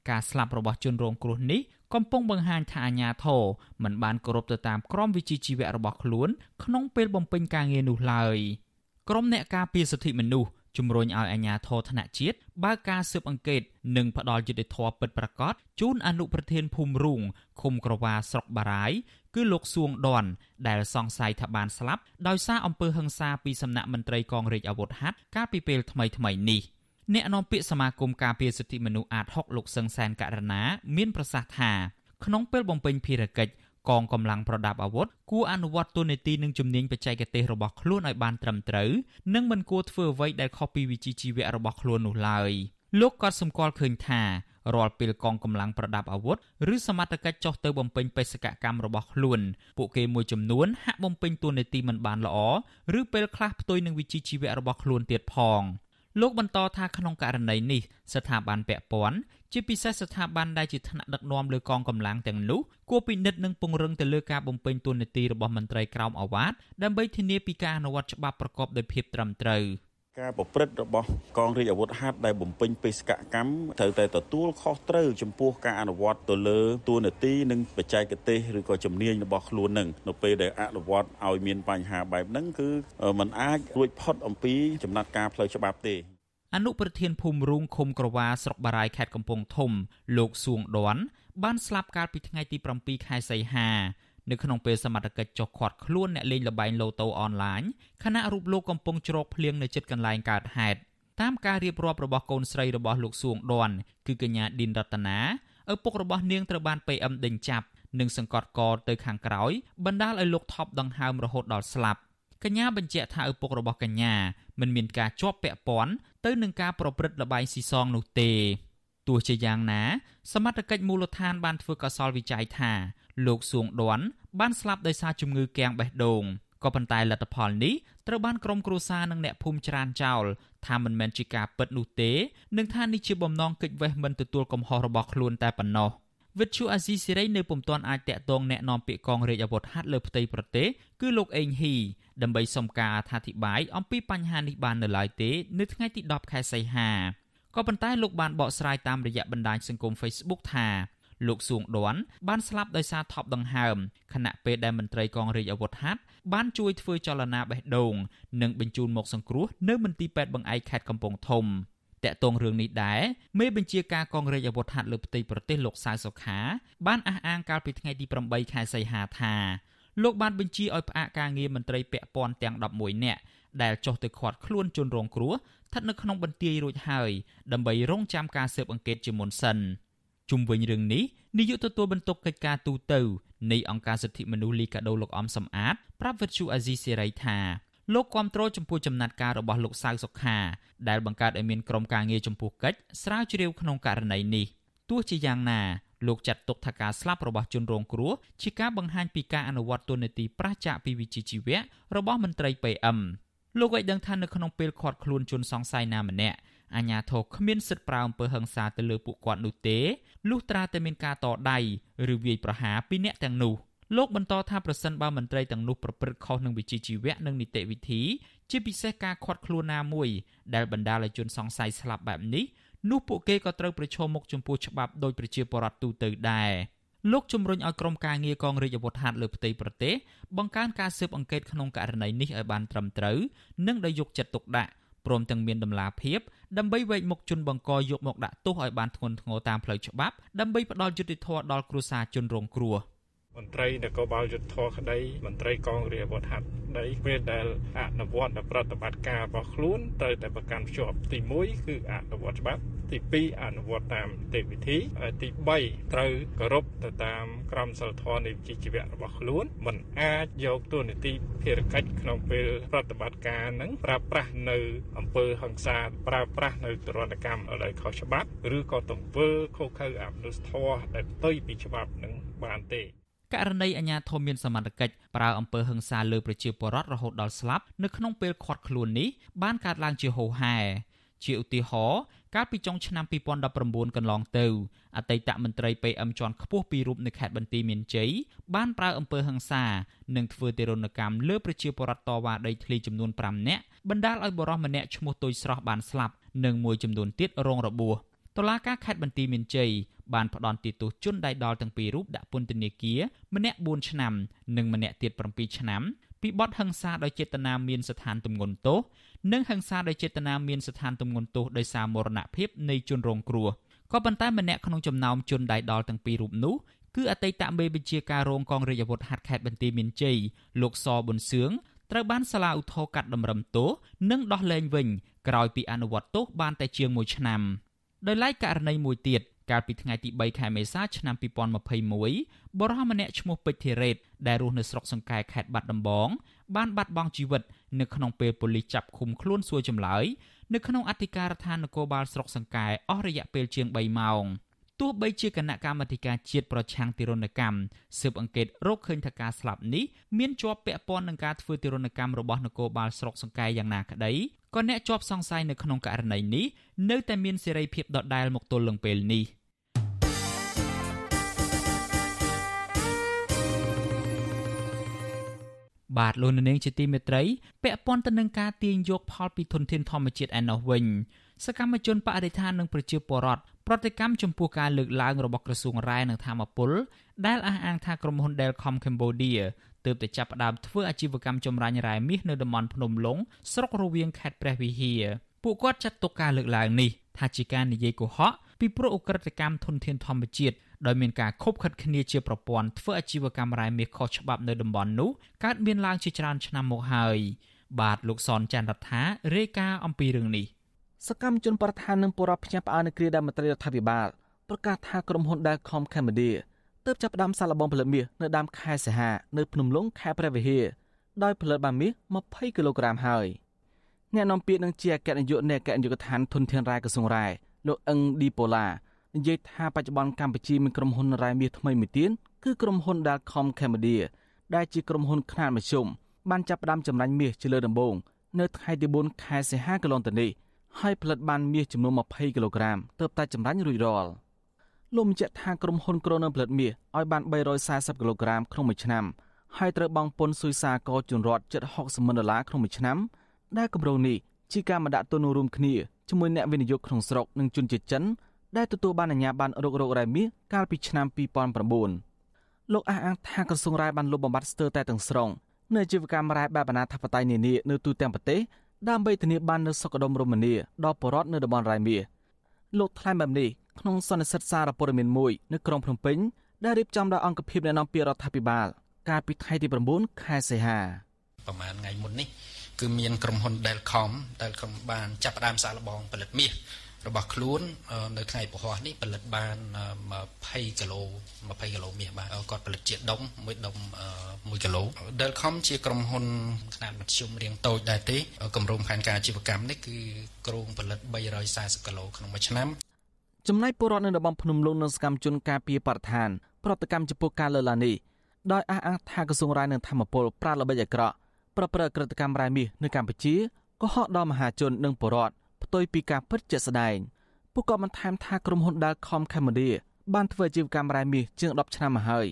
ការស្លាប់របស់ជនរងគ្រោះនេះកំពុងបង្ហាញថាអាញាធរមិនបានគោរពទៅតាមក្រមវិជ្ជាជីវៈរបស់ខ្លួនក្នុងពេលបំពេញការងារនោះឡើយក្រមអ្នកការពារសិទ្ធិមនុស្សជំរុញឲ្យអាជ្ញាធរថ្នាក់ជាតិបើកការស៊ើបអង្កេតនិងផ្ដាល់យុត្តិធម៌ពិតប្រាកដជូនអនុប្រធានភូមិរូងឃុំក្រវ៉ាស្រុកបារាយគឺលោកសួងដនដែលសង្ស័យថាបានស្លាប់ដោយសារអំពើហិង្សាពីសំណាក់មន្ត្រីកងរាជអាវុធហត្ថកាលពីពេលថ្មីៗនេះ។ អ្នកនាំពាក្យសមាគមការពារសិទ្ធិមនុស្សអាត6លោកសឹងសានករណា មានប្រសាសន៍ថាក្នុងពេលបំពេញភារកិច្ចកងកម្លាំងប្រដាប់អាវុធគួរអនុវត្តទូនីតិនិងជំនាញបច្ចេកទេសរបស់ខ្លួនឲ្យបានត្រឹមត្រូវនិងមិនគួរធ្វើអ្វីដែលខុសពីវិជ្ជាជីវៈរបស់ខ្លួននោះឡើយលោកក៏សម្គាល់ឃើញថារាល់ពេលកងកម្លាំងប្រដាប់អាវុធឬសមត្ថកិច្ចចុះទៅបំពេញបេសកកម្មរបស់ខ្លួនពួកគេមួយចំនួនហាក់បំពេញតួនាទីមិនបានល្អឬពេលខ្លះផ្ទុយនឹងវិជ្ជាជីវៈរបស់ខ្លួនទៀតផង លោកបន្តថាក្នុងករណីនេះស្ថាប័នពាក់ព័ន្ធជាពិសេសស្ថាប័នដែលជាថ្នាក់ដឹកនាំលើកងកម្លាំងទាំងនោះគួរពិនិត្យនិងពង្រឹងទៅលើការបំពេញតួនាទីរបស់មន្ត្រីក្រមអាវ៉ាតដើម្បីធានាពីការអនុវត្តច្បាប់ប្រកបដោយភាពត្រឹមត្រូវ។ ការប្រព្រឹត្តរបស់កងរាជអាវុធហត្ថដែលបំពេញបេសកកម្មត្រូវតែទទួលខុសត្រូវចំពោះការអនុវត្តទៅលើទួលនីតិនិងបច្ចេកទេសឬក៏ជំនាញរបស់ខ្លួននឹងនៅពេលដែលអនុវត្តឲ្យមានបញ្ហាបែបហ្នឹងគឺมันអាចរួចផុតអំពីចំណាត់ការផ្លូវច្បាប់ទេអនុប្រធានភូមិរូងឃុំក្រវ៉ាស្រុកបារាយខេត្តកំពង់ធំលោកសួងដន់បានស្លាប់កាលពីថ្ងៃទី7ខែសីហា នៅក្នុងពេលសមត្ថកិច្ចចុះឃាត់ខ្លួនអ្នកលេងល្បែងឡូតូអនឡាញខណៈរូបលោកកំពុងជ្រកភ្លៀងនៅជិតកន្លែងកើតហេតុតាមការរៀបរាប់របស់កូនស្រីរបស់លោកសួងដន់គឺកញ្ញាឌិនរតនាឪពុករបស់នាងត្រូវបាន PM ដេញចាប់និងសង្កត់កទៅខាងក្រោយបណ្ដាលឲ្យលោកថប់ដង្ហើមរហូតដល់ស្លាប់កញ្ញាបញ្ជាក់ថាឪពុករបស់កញ្ញាមិនមានការជាប់ពាក់ព័ន្ធទៅនឹងការប្រព្រឹត្តល្បែងស៊ីសងនោះទេទោះជាយ៉ាងណាសមត្ថកិច្ចមូលដ្ឋានបានធ្វើកសលវិច័យថា លោកសួងដន់បានស្លាប់ដោយសារជំងឺគាំងបេះដូងក៏ប៉ុន្តែលទ្ធផលនេះត្រូវបានក្រុមគ្រួសារនិងអ្នកភូមិច្រានចោលថាមិនមែនជាការពិតនោះទេនិងថានេះជាបំណងកិច្ចវេះមិនទទួលកំហុសរបស់ខ្លួនតែប៉ុណ្ណោះវិទ្យុអាស៊ីសេរីនៅពុំទាន់អាចតាក់ទងแนะនាំពាក្យកងរាជអាវុធហត្ថលើផ្ទៃប្រទេសគឺលោកអេងហ៊ីដើម្បីសុំការអធិប្បាយអំពីបញ្ហានេះបាននៅឡើយទេនៅថ្ងៃទី10ខែសីហាក៏ប៉ុន្តែលោកបានបកស្រាយតាមរយៈបណ្ដាញសង្គម Facebook ថា លោកសួងដន់បានស្លាប់ដោយសារថប់ដង្ហើមខណៈពេលដែលមន្ត្រីកងរាជអាវុធហត្ថបានជួយធ្វើចលនាបេះដូងនិងបញ្ជូនមកសង្គ្រោះនៅមន្ទីរពេទ្យបង្អែកខេត្តកំពង់ធំតកតងរឿងនេះដែរមេបញ្ជាការកងរាជអាវុធហត្ថលើផ្ទៃប្រទេសលោកសៅសុខាបានអះអាងកាលពីថ្ងៃទី8ខែសីហាថាលោកបានបញ្ជាឲ្យផ្អាកការងារមន្ត្រីពាក់ព័ន្ធទាំង11នាក់ដែលចុះទៅឃាត់ខ្លួនជនរងគ្រោះស្ថិតនៅក្នុងបន្ទាយរួចហើយដើម្បីរងចាំការស៊ើបអង្កេតជាមុនសិន។ ជុំវិញរឿងនេះនាយកទទួលបន្ទុកកិច្ចការទូតនៃអង្គការសិទ្ធិមនុស្សលីកាដូលោកអំសំអាតប្រាប់វិទ្យុអាស៊ីសេរីថាលោកគាំទ្រចំពោះចំណាត់ការរបស់លោកសៅសុខាដែលបង្កើតឲ្យមានក្រុមការងារចំពោះកិច្ចស្រាវជ្រាវក្នុងករណីនេះទោះជាយ៉ាងណាលោកចាត់ទុកថាការស្លាប់របស់ជនរងគ្រោះជាការបង្ហាញពីការអនុវត្តទូនាទីប្រឆាចពីវិជ្ជាជីវៈរបស់មន្ត្រី PM លោកឲ្យដឹងថានៅក្នុងពេលឃាត់ខ្លួនជនសង្ស័យណាម្នាក់ អាញាធរគ្មានសិទ្ធិប្រើអំពើហិង្សាទៅលើពួកគាត់នោះទេលុះត្រាតែមានការតដៃឬវាយប្រហារពីអ្នកទាំងនោះលោកបន្តថាប្រសិនបើមន្ត្រីទាំងនោះប្រព្រឹត្តខុសនឹងវិជ្ជាជីវៈនិងនីតិវិធីជាពិសេសការខាត់ខ្លួនណាមួយដែលបណ្ដាលឲ្យជនសង្ស័យស្លាប់បែបនេះនោះពួកគេក៏ត្រូវប្រឈមមុខចំពោះច្បាប់ដោយប្រជាពលរដ្ឋទូទៅដែរលោកជំរុញឲ្យក្រុមការងារកងរាជអាវុធហត្ថលើផ្ទៃប្រទេសបង្កើនការស៊ើបអង្កេតក្នុងករណីនេះឲ្យបានត្រឹមត្រូវនិងដោយយកចិត្តទុកដាក់ ព្រមទាំងមានដំណាភាពដើម្បីវែកមុខជនបង្កយកមកដាក់ទោសឲ្យបានធ្ងន់ធ្ងរតាមផ្លូវច្បាប់ដើម្បីផ្ដល់យុត្តិធម៌ដល់គ្រួសារជនរងគ្រោះ។ មន្ត្រីនគរបាលយុទ្ធធរក្តីមន្ត្រីកងរាជអាវុធហត្ថក្តីពេលដែលអនុវត្តប្រតិបត្តិការរបស់ខ្លួនត្រូវតែប្រកាន់ភ្ជាប់ទី1គឺអនុវត្តច្បាប់ទី2អនុវត្តតាមទេវវិធីទី3ត្រូវគោរពទៅតាមក្រមសីលធម៌នៃវិជ្ជាជីវៈរបស់ខ្លួនមិនអាចយកទូនីតិភារកិច្ចក្នុងពេលប្រតិបត្តិការនឹងប្រើប្រាស់នៅអង្គើហ ংস ាប្រើប្រាស់នៅទរណកម្មដោយខុសច្បាប់ ឬក៏ទង្វើខុសខើអមនុស្សធម៌ដែលផ្ទុយពីច្បាប់នឹងបានទេ ករណីអាញាធមមានសមត្ថកិច្ចប្រើអំពើហិង្សាលើប្រជាពលរដ្ឋរហូតដល់ស្លាប់នៅក្នុងពេលឃាត់ខ្លួននេះបានកើតឡើងជាហូរហែជាឧទាហរណ៍កាលពីចុងឆ្នាំ2019កន្លងទៅអតីតមន្ត្រី PM ជាន់ខ្ពស់ពីររូបនៅខេត្តបន្ទាយមានជ័យបានប្រើអំពើហិង្សានិងធ្វើទារុណកម្មលើប្រជាពលរដ្ឋតវ៉ាដីធ្លីចំនួន5នាក់បណ្ដាលឲ្យបរិសម្នាក់ឈ្មោះទុយស្រស់បានស្លាប់និងមួយចំនួនទៀតរងរបួសតុលាការខេត្តបន្ទាយមានជ័យ បានផ្ដន្ទាទោសជនដៃដល់ទាំងពីររូបដាក់ពន្ធនាគារម្នាក់4ឆ្នាំនិងម្នាក់ទៀត7ឆ្នាំពីបទហិង្សាដោយចេតនាមានស្ថានទម្ងន់ទោសនិងហិង្សាដោយចេតនាមានស្ថានទម្ងន់ទោសដោយសារមរណភាពនៃជនរងគ្រោះក៏ប៉ុន្តែម្នាក់ក្នុងចំណោមជនដៃដល់ទាំងពីររូបនោះគឺអតីតមេបញ្ជាការរងកងរាជអាវុធហត្ថខេត្តបន្ទាយមានជ័យលោកសប៊ុនសឿងត្រូវបានសាលាឧទ្ធរកាត់តម្រឹមទោសនិងដោះលែងវិញក្រោយពីអនុវត្តទោសបានតែជាង1ឆ្នាំដោយឡែកករណីមួយទៀត កាលពីថ្ងៃទី3ខែមេសាឆ្នាំ2021បរិសម្នាក់ឈ្មោះពេជ្រធីរ៉េតដែលរស់នៅស្រុកសង្កែខេត្តបាត់ដំបងបានបាត់បង់ជីវិតនៅក្នុងពេលប៉ូលីសចាប់ឃុំខ្លួនសួរចម្លើយនៅក្នុងអធិការដ្ឋាននគរបាលស្រុកសង្កែអស់រយៈពេលជាង3ម៉ោងទោះបីជាគណៈកម្មាធិការជាតិប្រឆាំងទារុណកម្មស៊ើបអង្កេតរកឃើញថាការស្លាប់នេះមានជាប់ពាក់ព័ន្ធនឹងការធ្វើទារុណកម្មរបស់នគរបាលស្រុកសង្កែយ៉ាងណាក្តី ក៏អ្នកជាប់សង្ស័យនៅក្នុងករណីនេះនៅតែមានសេរីភាពដដែលមកទល់នឹងពេលនេះបាទលោកនាងជាទីមេត្រីពាក់ព័ន្ធទៅនឹងការទាញយកផលពីធនធានធម្មជាតិឯណោះវិញសកម្មជនបរិស្ថាននិងប្រជាពលរដ្ឋប្រតិកម្មចំពោះការលើកឡើងរបស់ក្រសួងរ៉ែនិងធម្មពលដែលអះអាងថាក្រុមហ៊ុន Delcom Cambodia ទើបតែចាប់ផ្ដើមធ្វើអាជីវកម្មចម្រាញ់រ៉ែមាសនៅតំបន់ភ្នំឡុងស្រុករវៀងខេត្តព្រះវិហារពួកគាត់ចាត់ទុកការលើកឡើងនេះថាជាការនិយាយកុហកពីព្រោះអ ுக ្រិតកម្មធនធានធម្មជាតិដោយមានការខົບខិតគ្នាជាប្រព័ន្ធធ្វើអាជីវកម្មរ៉ែមាសខុសច្បាប់នៅតំបន់នោះកើតមានឡើងជាច្រើនឆ្នាំមកហើយបាទលោកសនច័ន្ទរដ្ឋារាយការណ៍អំពីរឿងនេះសកម្មជនប្រធាននឹងបរិបផ្ញើផ្អើលនៅគ្រាដែលមន្ត្រីរដ្ឋាភិបាលប្រកាសថាក្រុមហ៊ុន Dalcom Cambodia ទើបចាប់ផ្ដើមសាកល្បងផលិតមាសនៅដើមខែសីហានៅភ្នំលុងខេត្តព្រះវិហារដោយផលិតបានមាស20គីឡូក្រាមហើយអ្នកនាំពាក្យនឹងជាអគ្គនាយកនៃអគ្គនាយកដ្ឋានធនធានរ៉ែក្រសួងរ៉ែលោកអឹងឌីប៉ូឡានិយាយថាបច្ចុប្បន្នកម្ពុជាមានក្រុមហ៊ុនរ៉ែមាសថ្មីមួយទៀតគឺក្រុមហ៊ុន Dalcom Cambodia ដែលជាក្រុមហ៊ុនខ្នាតមធ្យមបានចាប់ផ្ដើមចម្រាញ់មាសជាលើដំបូងនៅថ្ងៃទី4ខែសីហាកន្លងទៅនេះហើយផលិតបានមាសចំនួន20គីឡូក្រាមទើបតែចម្រាញ់រួចរាល់ លោកបញ្ជាក់ថាក្រុមហ៊ុនក្រុងនឹងផលិតមាសឲ្យបាន340គីឡូក្រាមក្នុងមួយឆ្នាំហើយត្រូវបង់ពន្ធស៊ុយសាករជូនរដ្ឋជិត60ម៉ឺនដុល្លារក្នុងមួយឆ្នាំដែលគម្រោងនេះជាការមកដាក់ទុនរួមគ្នាជាមួយអ្នកវិនិយោគក្នុងស្រុកនិងជនជាតិចិនដែលទទួលបានអាជ្ញាប័ណ្ណរករករ៉ែមាសកាលពីឆ្នាំ2009លោកអះអាងថាក្រសួងរ៉ែបានលុបបំបាត់ស្ទើរតែទាំងស្រុងនៅអាជីវកម្មរ៉ែបែបអនាធិបតេយ្យនានានៅទូទាំងប្រទេសដើម្បីធានាបាននូវសុខដុមរមនាដល់ប្រជាពលរដ្ឋនៅតំបន់រ៉ែមាស លោកថ្លែងបែបនេះក្នុងសន្និសីទសារព័ត៌មានមួយនៅក្រុងភ្នំពេញដែលរៀបចំដោយអង្គភាពអ្នកនាំពាក្យរដ្ឋាភិបាលកាលពីថ្ងៃទី9ខែសីហាប្រហែលថ្ងៃមុននេះគឺមានក្រុមហ៊ុន Delcom Delcom បានចាប់ផ្ដើមសាកល្បងផលិតមាស របស់ខ្លួននៅថ្ងៃពហុនេះផលិតបាន20គីឡូ20គីឡូមាសបាទគាត់ផលិតជាដុំមួយដុំ1គីឡូ Delcom ជាក្រុមហ៊ុនខ្នាតមធ្យមរាងតូចដែរទេគម្រោងផែនការអាជីវកម្មនេះគឺគ្រោងផលិត340គីឡូក្នុងមួយឆ្នាំចំណែកពលរដ្ឋនៅតំបន់ភ្នំលុងនិងសកម្មជនការពារបរិស្ថាន ប្រតិកម្មចំពោះការលើកឡើងនេះដោយអះអាងថាក្រសួងរាយនឹងធម្មពលប្រាល្បិចអាក្រក់ប្រព្រឹត្តក្រិតកម្មរ៉ែមាសនៅកម្ពុជាកុហកដល់មហាជននិងពលរដ្ឋ ផ្ទុយពីការពិតជាក់ស្ដែងពួកគាត់បានថែមថាក្រុមហ៊ុន Dalcom Cambodia បានធ្វើអាជីវកម្មរ៉ែមាសជាង10ឆ្នាំមកហើយ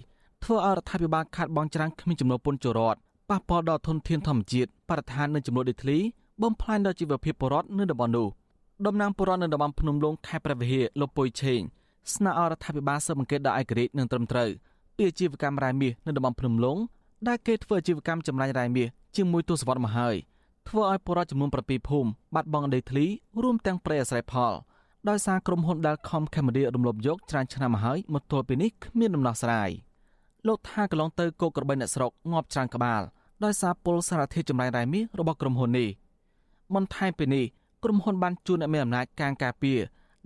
ធ្វើឲ្យរដ្ឋាភិបាលខាត់បងច្រាំងគ្មានចំនួនពន្ធជរដ្ឋប៉ះពាល់ដល់ធនធានធម្មជាតិបរិស្ថាននិងចំនួនដីធ្លីបំផ្លាញដល់ជីវភាពពលរដ្ឋនៅតំបន់នោះតំណាងពលរដ្ឋនៅតំបន់ភ្នំលងខេត្តព្រះវិហារលោកពុយឆេងស្នើឲ្យរដ្ឋាភិបាលស៊ើបអង្កេតដល់ឯករាជ្យនិងត្រឹមត្រូវពីអាជីវកម្មរ៉ែមាសនៅតំបន់ភ្នំលងដែលគេធ្វើអាជីវកម្មចម្រាញ់រ៉ែមាសជាងមួយទសវត្សរ៍មកហើយ ធ្វើឲ្យពលរដ្ឋចំនួន7ភូមិបាត់បង់ដីធ្លីរួមទាំងព្រៃអាស្រ័យផលដោយសារក្រុមហ៊ុន Dalcom Cambodia រំលោភយកច្រើនឆ្នាំមកហើយមកទល់ពេលនេះគ្មានដំណោះស្រាយលោកថាកន្លងទៅគោក្របីអ្នកស្រុកងាប់ច្រើនក្បាលដោយសារពលសារធាតុចម្រាញ់រ៉ែមាសរបស់ក្រុមហ៊ុននេះបន្ថែមពីនេះក្រុមហ៊ុនបានជួនអ្នកមានអំណាចកាងការពារ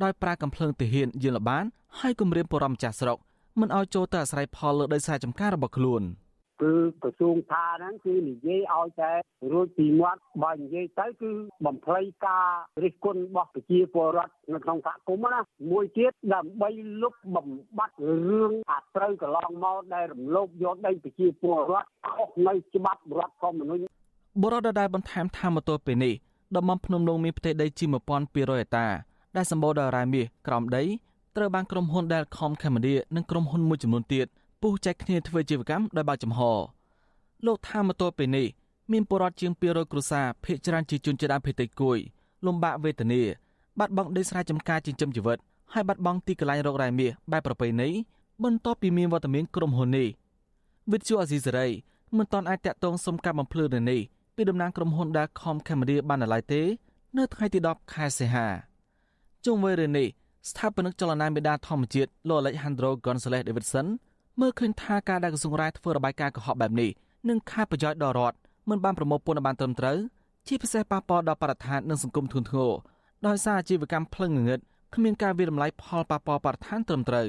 ដោយប្រើកំភ្លើងទាហានយានលបានហើយគម្រាមបរំម្ចាស់ស្រុកមិនឲ្យចូលទៅអាស្រ័យផលលើដីស្រែចម្ការរបស់ខ្លួន។ គឺក្រសួងថាហ្នឹងគឺនិយាយឲ្យតែរួចពីមាត់បើនិយាយទៅគឺបំភ្លៃការរិះគន់របស់ប្រជាពលរដ្ឋនៅក្នុងសហគមន៍ណាមួយទៀតដើម្បីលុបបំបត្តិរឿងអាត្រូវកន្លងមកដែលរំលោភយកដីប្រជាពលរដ្ឋខុសនៅច្បាប់រដ្ឋធម្មនុញ្ញបរិបទដែលបន្ថែមថាមកទល់ពេលនេះតំបន់ភ្នំលងមានផ្ទៃដីជាង1200ហិកតា ដែលសម្បូរដោយរ៉ែមាសក្រោមដីត្រូវបានក្រុមហ៊ុន Delcom Cambodia និងក្រុមហ៊ុនមួយចំនួនទៀត ពុះចែកគ្នាធ្វើជីវកម្មដោយបើកចំហលោកថាមកទល់ពេលនេះមានពលរដ្ឋជាង200គ្រួសារភ ieck ច្រើនជាជនជាតិដើមភាគតិចគួយលំបាកវេទនាបាត់បង់ដីស្រែចម្ការចិញ្ចឹមជីវិតហើយបាត់បង់ទីកន្លែងរករ៉ែមាសបែបប្រពៃណីបន្ទាប់ពីមានវត្តមានក្រុមហ៊ុននេះវិទ្យុអាស៊ីសេរីមិនទាន់អាចតាក់ទងសុំការបំភ្លឺនៅនេះពីតំណាងក្រុមហ៊ុន Dalcom Cambodia បានឡើយទេ នៅថ្ងៃទី10ខែសីហាជុំវិញរឿងនេះស្ថាបនិកចលនាមេដាធម្មជាតិលោក Alejandro Gonzalez Davidson មើលឃើញថាការដែលក្រសួងរាយធ្វើរបាយការណ៍កុហកបែបនេះនឹងខាតប្រយោជន៍ដល់រដ្ឋមិនបានប្រមូលពន្ធបានត្រឹមត្រូវជាពិសេសប៉ះពាល់ដល់បរិស្ថាននិងសង្គមធ្ងន់ធ្ងរដោយសារអាជីវកម្មភ្លឹងងងឹតគ្មានការវិរំលាយផលប៉ះពាល់បរិស្ថានត្រឹមត្រូវ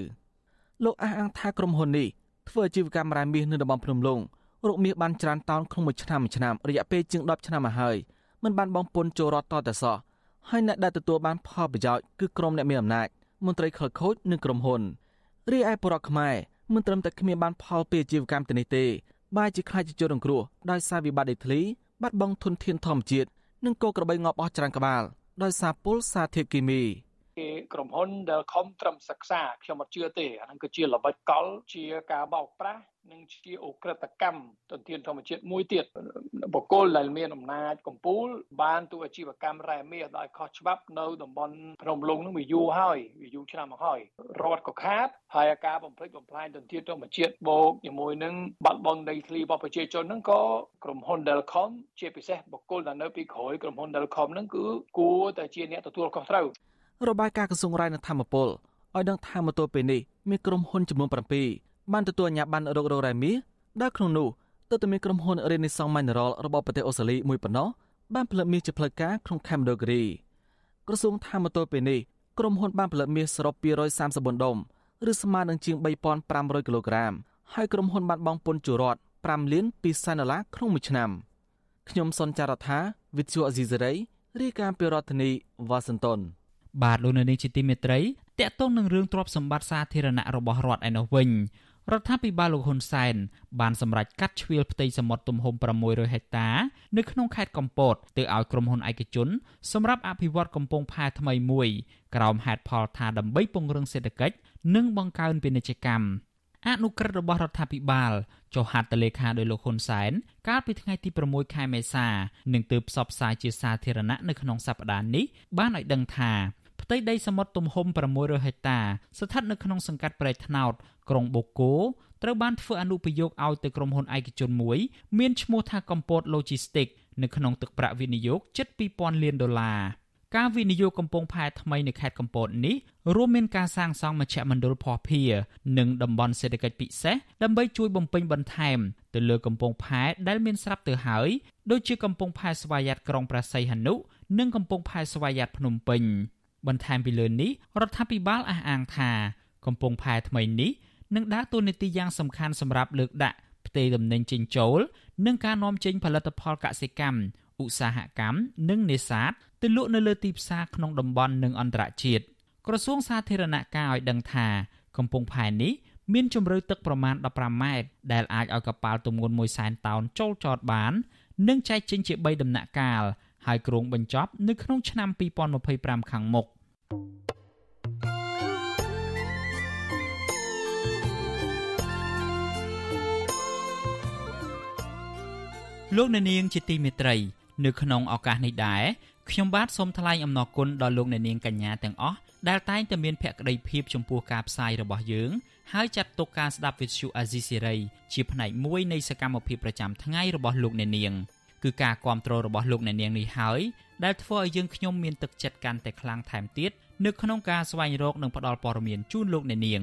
លោកអះអាងថាក្រុមហ៊ុននេះធ្វើអាជីវកម្មរ៉ែមាសនៅតំបន់ភ្នំលុងរកមាសបានច្រើនតោនក្នុងមួយឆ្នាំមួយឆ្នាំរយៈពេលជាង10ឆ្នាំមកហើយមិនបានបងពុនចូលរដ្ឋតតែសោះហើយអ្នកដែលទទួលបានផលប្រយោជន៍គឺក្រុមអ្នកមានអំណាចមន្ត្រីខលខូចនិងក្រុមហ៊ុនរីឯបរិវត្តខ្មែរ មិនត្រឹមតែគ្មានបានផលពីអាជីវកម្មទៅនេះទេបែរជាខ្លាចជាជនរងគ្រោះដោយសារវិបត្តិដីធ្លីបាត់បង់ធនធានធម្មជាតិនិងគោក្របីងាប់អស់ច្រើនក្បាលដោយសារពុលសារធាតុគីមីគេក្រុមហ៊ុនដែលខំត្រឹមសិក្សាខ្ញុំអត់ជឿទេអាហ្នឹងគឺជាល្បិចកលជាការបោកប្រាស់ និងជាអ ுக ្រិតកម្មទន្ទានធម្មជាតិមួយទៀតបកគលដែលមានអំណាចកម្ពូល បានទូអាជីវកម្មរ៉ែមាសដោយខុសច្បាប់នៅតំបន់ភ្នំលុងនឹងវាយូរហើយវាយូរឆ្នាំមកហើយរដ្ឋក៏ខាតហើយការបំផ្លិចបំផ្លាញទន្ទានធម្មជាតិបូកជាមួយនឹងបាត់បង់ដីធ្លីរបស់ប្រជាជនហ្នឹងក៏ក្រុមហ៊ុន Delcom ជាពិសេសបកគលដែលនៅពីក្រោយក្រុមហ៊ុន Delcom ហ្នឹងគឺគួរតែជាអ្នកទទួលខុសត្រូវរបាយការណ៍ក្រសួងរាយនឹងធម្មពលឲ្យដឹងថាមកទល់ពេលនេះមានក្រុមហ៊ុនចំនួន7 បានទទួលអាជ្ញាប័ណ្ណរករោរ៉ែមាសដែលក្នុងនោះទើបតែមានក្រុមហ៊ុន Renaissance Mineral របស់ប្រទេសអូស្ត្រាលីមួយប៉ុណ្ណោះបានផលិតមាសជាផ្លូវការក្នុងខេមរគិរីក្រសួងថាមកទល់ពេលនេះក្រុមហ៊ុនបានផលិតមាសសរុប234ដុំឬស្មើនឹងជាង3500គីឡូក្រាមហើយក្រុមហ៊ុនបានបង់ពន្ធជរដ្ឋ5លាន2សែនដុល្លារក្នុងមួយឆ្នាំខ្ញុំសុនចាររថាវិទ្យុអេស៊ីសេរីរាយការណ៍ពីរដ្ឋធានីវ៉ាស៊ីនតោនបាទលោកនៅនាងជាទីមេត្រីតកតងនឹងរឿងទ្រព្យសម្បត្តិសាធារណៈរបស់រដ្ឋឯនោះវិញ រដ្ឋាភិបាលលោកហ៊ុនសែនបានសម្រេចកាត់ជ្រៀលផ្ទៃសមុទ្រទំហំ600ហិកតា នៅក្នុងខេត្តកំពតទៅឲ្យក្រុមហ៊ុនឯកជនសម្រាប់អភិវឌ្ឍកំពង់ផែថ្មីមួយក្រោមហេតុផលថាដើម្បីពង្រឹងសេដ្ឋកិច្ចនិងបង្កើនពាណិជ្ជកម្មអនុក្រឹត្យរបស់រដ្ឋាភិបាលចុះហត្ថលេខាដោយលោកហ៊ុនសែនកាលពីថ្ងៃទី6ខែមេសានឹងទើបផ្សព្វផ្សាយជាសាធារណៈនៅក្នុងសប្តាហ៍នេះបានឲ្យដឹងថា ផ្ទៃដីសមុទ្រទំហំ600ហិកតា ស្ថិតនៅក្នុងសង្កាត់ព្រែកថ្នោត ក្រុងបូកូត្រូវបានធ្វើអនុប្រយោគឲ្យទៅក្រុមហ៊ុនឯកជនមួយ មានឈ្មោះថាកំពត Logistics នៅក្នុងទឹកប្រាក់វិនិយោគជិត2000លានដុល្លារការវិនិយោគកំពង់ផែថ្មីនៅខេត្តកំពតនេះរួមមានការសាងសង់មជ្ឈមណ្ឌលភស្តុភារនិងតំបន់សេដ្ឋកិច្ចពិសេសដើម្បីជួយបំពេញបន្ថែមទៅលើកំពង់ផែដែលមានស្រាប់ទៅហើយដូចជាកំពង់ផែស្វយ័តក្រុងប្រាស័យហនុនិងកំពង់ផែស្វយ័តភ្នំពេញ បន្ថែមពីលើនេះរដ្ឋាភិបាលអះអាងថាកំពង់ផែថ្មីនេះនឹងដើរតួនាទីយ៉ាងសំខាន់សម្រាប់លើកដាក់ផ្ទៃទំនិញចិញ្ចោលនិងការនាំចេញផលិតផលកសិកម្មឧស្សាហកម្មនិងនេសាទទៅលក់នៅលើទីផ្សារក្នុងតំបន់និងអន្តរជាតិក្រសួងសាធារណការឲ្យដឹងថាកំពង់ផែនេះមានជម្រៅទឹកប្រមាណ15ម៉ែត្រដែលអាចឲ្យកប៉ាល់ទម្ងន់1សែនតោនចូលចតបាន និងចែកចេញជា3ដំណាក់កាលហើយគ្រោងបញ្ចប់នៅក្នុងឆ្នាំ2025ខាងមុខ លោកអ្នកនាងជាទីមេត្រី នៅក្នុងឱកាសនេះដែរខ្ញុំបាទសូមថ្លែងអំណរគុណដល់លោកអ្នកនាងកញ្ញាទាំងអស់ដែលតែងតែមានភក្ដីភាពចំពោះការផ្សាយរបស់យើងហើយចាត់ទុកការស្ដាប់វិទ្យុអាស៊ីសេរីជាផ្នែកមួយនៃសកម្មភាពប្រចាំថ្ងៃរបស់លោកអ្នកនាង គឺការគ្រប់គ្រងរបស់លោកអ្នកនាងនេះហើយដែលធ្វើឲ្យយើងខ្ញុំមានទឹកចិត្តកាន់តែខ្លាំងថែមទៀតនៅក្នុងការស្វែងរកនិងផ្តល់ព័ត៌មានជូនលោកអ្នកនាង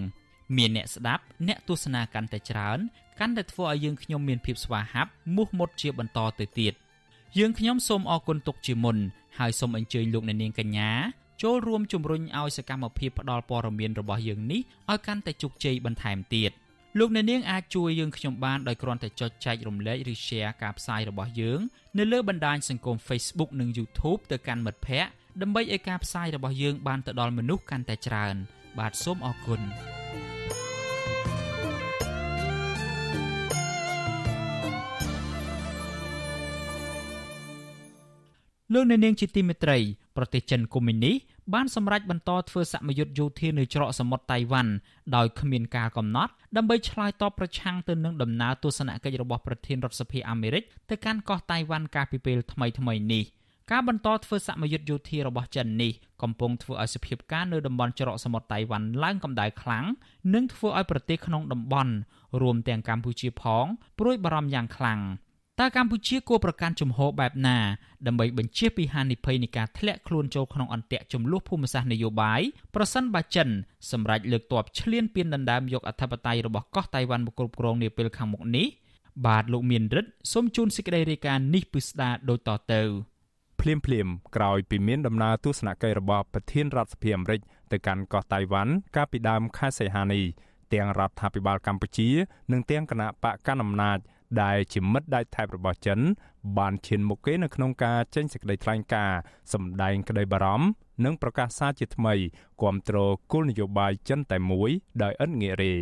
មានអ្នកស្ដាប់អ្នកទស្សនាកាន់តែច្រើនកាន់តែធ្វើឲ្យយើងខ្ញុំមានភាពស្វាហាប់មោះមុតជាបន្តទៅទៀតយើងខ្ញុំសូមអរគុណទុកជាមុនហើយសូមអញ្ជើញលោកអ្នកនាងកញ្ញាចូលរួមជំរុញឲ្យសកម្មភាពផ្តល់ព័ត៌មានរបស់យើងនេះឲ្យកាន់តែជោគជ័យបន្ថែមទៀត លោកអ្នកនាងអាចជួយយើងខ្ញុំបានដោយគ្រាន់តែចុចចែករំលែកឬ Share ការផ្សាយរបស់យើងនៅលើបណ្ដាញសង្គម Facebook និង YouTube ទៅកាន់មិត្តភ័ក្តិដើម្បីឲ្យការផ្សាយរបស់យើងបានទៅដល់មនុស្សកាន់តែច្រើន បាទសូមអរគុណលោកអ្នកនាងជាទីមេត្រីប្រទេសចិនកុម្មុយនីស បានសម្រេចបន្តធ្វើសមយុទ្ធយោធានៅច្រកសមុទ្រតៃវ៉ាន់ដោយគ្មានការកំណត់ដើម្បីឆ្លើយតបប្រឆាំងទៅនឹងដំណើរទស្សនកិច្ចរបស់ប្រធានរដ្ឋសភាអាមេរិកទៅកាន់កោះតៃវ៉ាន់កាលពីពេលថ្មីៗនេះការបន្តធ្វើសមយុទ្ធយោធារបស់ចិននេះកំពុងធ្វើឲ្យសភាពការនៅតំបន់ច្រកសមុទ្រតៃវ៉ាន់ឡើងកម្ដៅខ្លាំងនិងធ្វើឲ្យប្រទេសក្នុងតំបន់រួមទាំងកម្ពុជាផងព្រួយបារម្ភយ៉ាងខ្លាំង។ តើកម្ពុជាគួរប្រកាន់ជំហរបែបណាដើម្បីបញ្ជៀសពីហានិភ័យនៃការធ្លាក់ខ្លួនចូលក្នុងអន្ទាក់ចំនួនភូមិសាស្ត្រនយោបាយប្រសិនបើចិនសម្រេចលើកទ័ពឈ្លានពានដណ្ដើមយកអធិបតេយ្យរបស់កោះតៃវ៉ាន់មកគ្រប់គ្រងនាពេលខាងមុខនេះបាទលោកមានរិទ្ធសូមជូនសេចក្តីរាយការណ៍នេះពិស្ដាដូចតទៅភ្លាមភ្លាមក្រោយពីមានដំណើរទស្សនកិច្ចរបស់ប្រធានរដ្ឋសភាអាមេរិកទៅកាន់កោះតៃវ៉ាន់កាលពីដើមខែសីហានេះទាំងរដ្ឋាភិបាលកម្ពុជា និងទាំងគណៈបកកណ្ដាលអំណាច ដែលជាមិត្តដៃថែបរបស់ចិន បានឈានមុខគេនៅក្នុងការចេញសេចក្តីថ្លែងការណ៍សម្ដែងក្តីបារម្ភនិងប្រកាសសារជាថ្មីគាំទ្រគោលនយោបាយចិនតែមួយដោយឥតងាករេ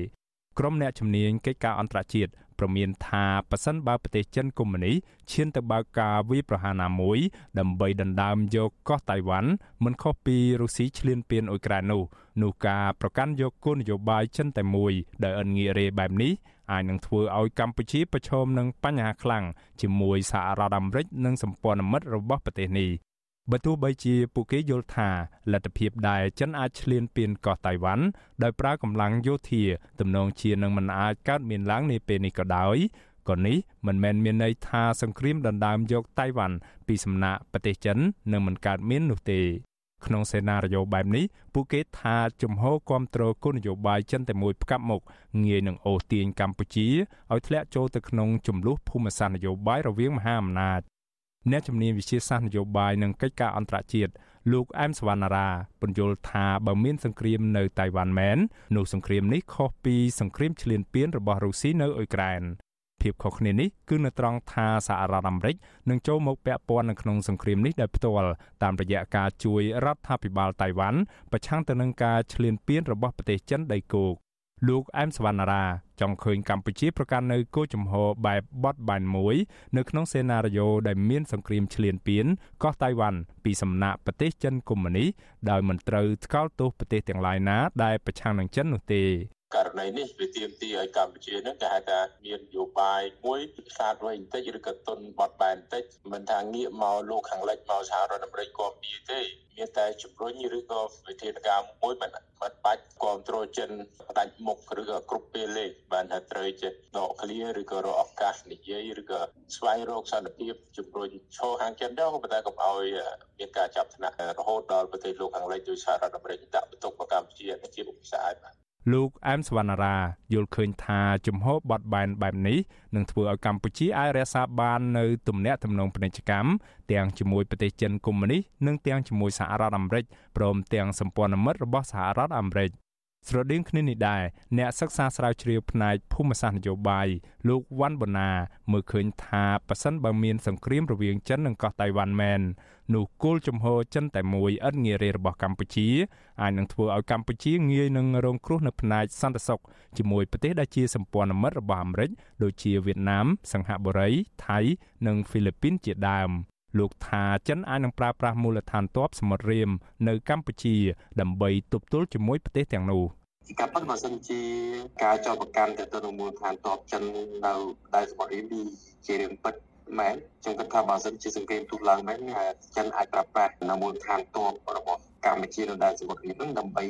ក្រុមអ្នកជំនាញកិច្ចការអន្តរជាតិ ប្រមានថាប៉ះសិនបើប្រទេសចិនកុម្មុយនីឈានទៅបើកការវាយប្រហារណាមួយ ដើម្បីដណ្ដើមយកកោះតៃវ៉ាន់មិនខុសពីរុស្ស៊ីឈ្លានពានអ៊ុយក្រែននោះនោះការប្រកាន់យកគោលនយោបាយចិនតែមួយដែលអិនងាករេបែបនេះអាចនឹងធ្វើឲ្យកម្ពុជាប្រឈមនឹងបញ្ហាខ្លាំងជាមួយសហរដ្ឋអាមេរិកនិងសម្ព័ន្ធមិត្តរបស់ប្រទេសនេះ បើទោះបីជាពួកគេយល់ថាលទ្ធភាពដែលចិនអាចឈ្លានពានកោះតៃវ៉ាន់ដោយប្រើកម្លាំងយោធាទំនងជានឹងមិនអាចកើតមានឡើងនាពេលនេះក៏ដោយក៏នេះមិនមែនមានន័យថាសង្គ្រាមដណ្ដើមយកតៃវ៉ាន់ពីសំណាក់ប្រទេសចិននឹងមិនកើតមាននោះទេក្នុងសេណារីយ៉ូបែបនេះពួកគេថាជំហរគ្រប់គ្រងគោលនយោបាយចិនតែមួយផ្កាប់មុខងាយនឹងអូសទាញកម្ពុជាឲ្យធ្លាក់ចូលទៅក្នុងចំនួនភូមិសាស្ត្រនយោបាយរវាងមហាអំណាច អ្នកជំនាញវិជាសាស្ត្រនយោបាយនិងកិច្ចការអន្តរជាតិលោកអែមសវណ្ណារាពន្យល់ថាបើមានសង្គ្រាមនៅតៃវ៉ាន់មែននោះសង្គ្រាមនេះខុសពីសង្គ្រាមឈ្លានពានរបស់រុស្ស៊ីនៅអ៊ុយក្រែនភាពខុសគ្នានេះគឺនៅត្រង់ថាសហរដ្ឋអាមេរិកនឹងចូលមកពាក់ព័ន្ធនៅក្នុងសង្គ្រាមនេះដោយផ្ទាល់តាមរយៈការជួយរដ្ឋាភិបាលតៃវ៉ាន់ប្រឆាំងទៅនឹងការឈ្លានពានរបស់ប្រទេសចិនដីគោកលោកអែមសវណ្ណារា ចង់ឃើញកម្ពុជាប្រកាន់នៅគោលជំហរបែបបត់បែនមួយនៅក្នុងសេណារីយ៉ូដែលមានសង្គ្រាមឈ្លានពានកោះតៃវ៉ាន់ពីសំណាក់ប្រទេសចិនកុម្មុយនីដោយមិនត្រូវថ្កោលទោសប្រទេសទាំងឡាយណាដែលប្រឆាំងនឹងចិននោះទេ ករណីនេះវាទាមទារឲ្យកម្ពុជានឹងគេហៅថាមាននយោបាយមួយខ្លាតវៃបន្តិចឬក៏ទុនបត់បែនបន្តិចមិនថាងាកមកលោកខាងលិចមកសហរដ្ឋអាមេរិកគ្រប់ពីទេមានតែជំរុញឬក៏វិធានការមួយមិនមិនបាច់គ្រប់គ្រងចិនផ្ដាច់មុខឬក៏គ្រប់ពេលលេខបានថាត្រូវចេះដកឃ្លាឬក៏រកឱកាសនិយាយឬក៏ស្វែងរកសន្តិភាពជំរុញឈរខាងចិនដែរក៏ប៉ុន្តែកុំឲ្យមានការចាប់ថ្នាក់រហូតដល់ប្រទេសលោកខាងលិចដោយសហរដ្ឋអាមេរិកដាក់បន្ទុកកម្ពុជាជាឧបសគ្គបាទ លោកអែមសវណ្ណារាយល់ឃើញថាជំហរបត់បែនបែបនេះនឹងធ្វើឲ្យកម្ពុជាអាចរក្សាបាននៅទំនាក់ទំនងពាណិជ្ជកម្មទាំងជាមួយប្រទេសចិនកុម្មុយនីសនិងទាំងជាមួយសហរដ្ឋអាមេរិកព្រមទាំងសម្ព័ន្ធមិត្តរបស់សហរដ្ឋអាមេរិក ស្រដៀងគ្នានេះដែរអ្នកសិក្សាស្រាវជ្រាវផ្នែកភូមិសាស្ត្រនយោបាយលោកវ៉ាន់បូណាមើលឃើញថាប៉ះសិនបើមានសង្គ្រាមរវាងចិននិងកោះតៃវ៉ាន់មែននោះគោលជំហរចិនតែមួយឥតងារីរបស់កម្ពុជាអាចនឹងធ្វើឲ្យកម្ពុជាងាយនឹងរងគ្រោះនៅផ្នែកសន្តិសុខជាមួយប្រទេសដែលជាសម្ព័ន្ធមិត្តរបស់អាមេរិកដូចជាវៀតណាម សិង្ហបុរីថៃ និងហ្វីលីពីនជាដើម លោកថាចិនអាចនឹងប្រើប្រាស់មូលដ្ឋានទ័ពសមុទ្ររៀមនៅកម្ពុជា ដើម្បីទប់ទល់ជាមួយប្រទេសទាំងនោះជាការពិតបើសិនជាការចោទប្រកាន់ទៅទៅមូលដ្ឋានទ័ពចិននៅដែនសមុទ្ររៀមជារឿងពិតមែនខ្ញុំគិតថាបើសិនជាសង្គ្រាមទូឡើងមែនចិនអាចប្រើប្រាស់នៅមូលដ្ឋានទ័ពរបស់ កម្ពុជានៅដែនសមុទ្រនេះនឹងដើម្បី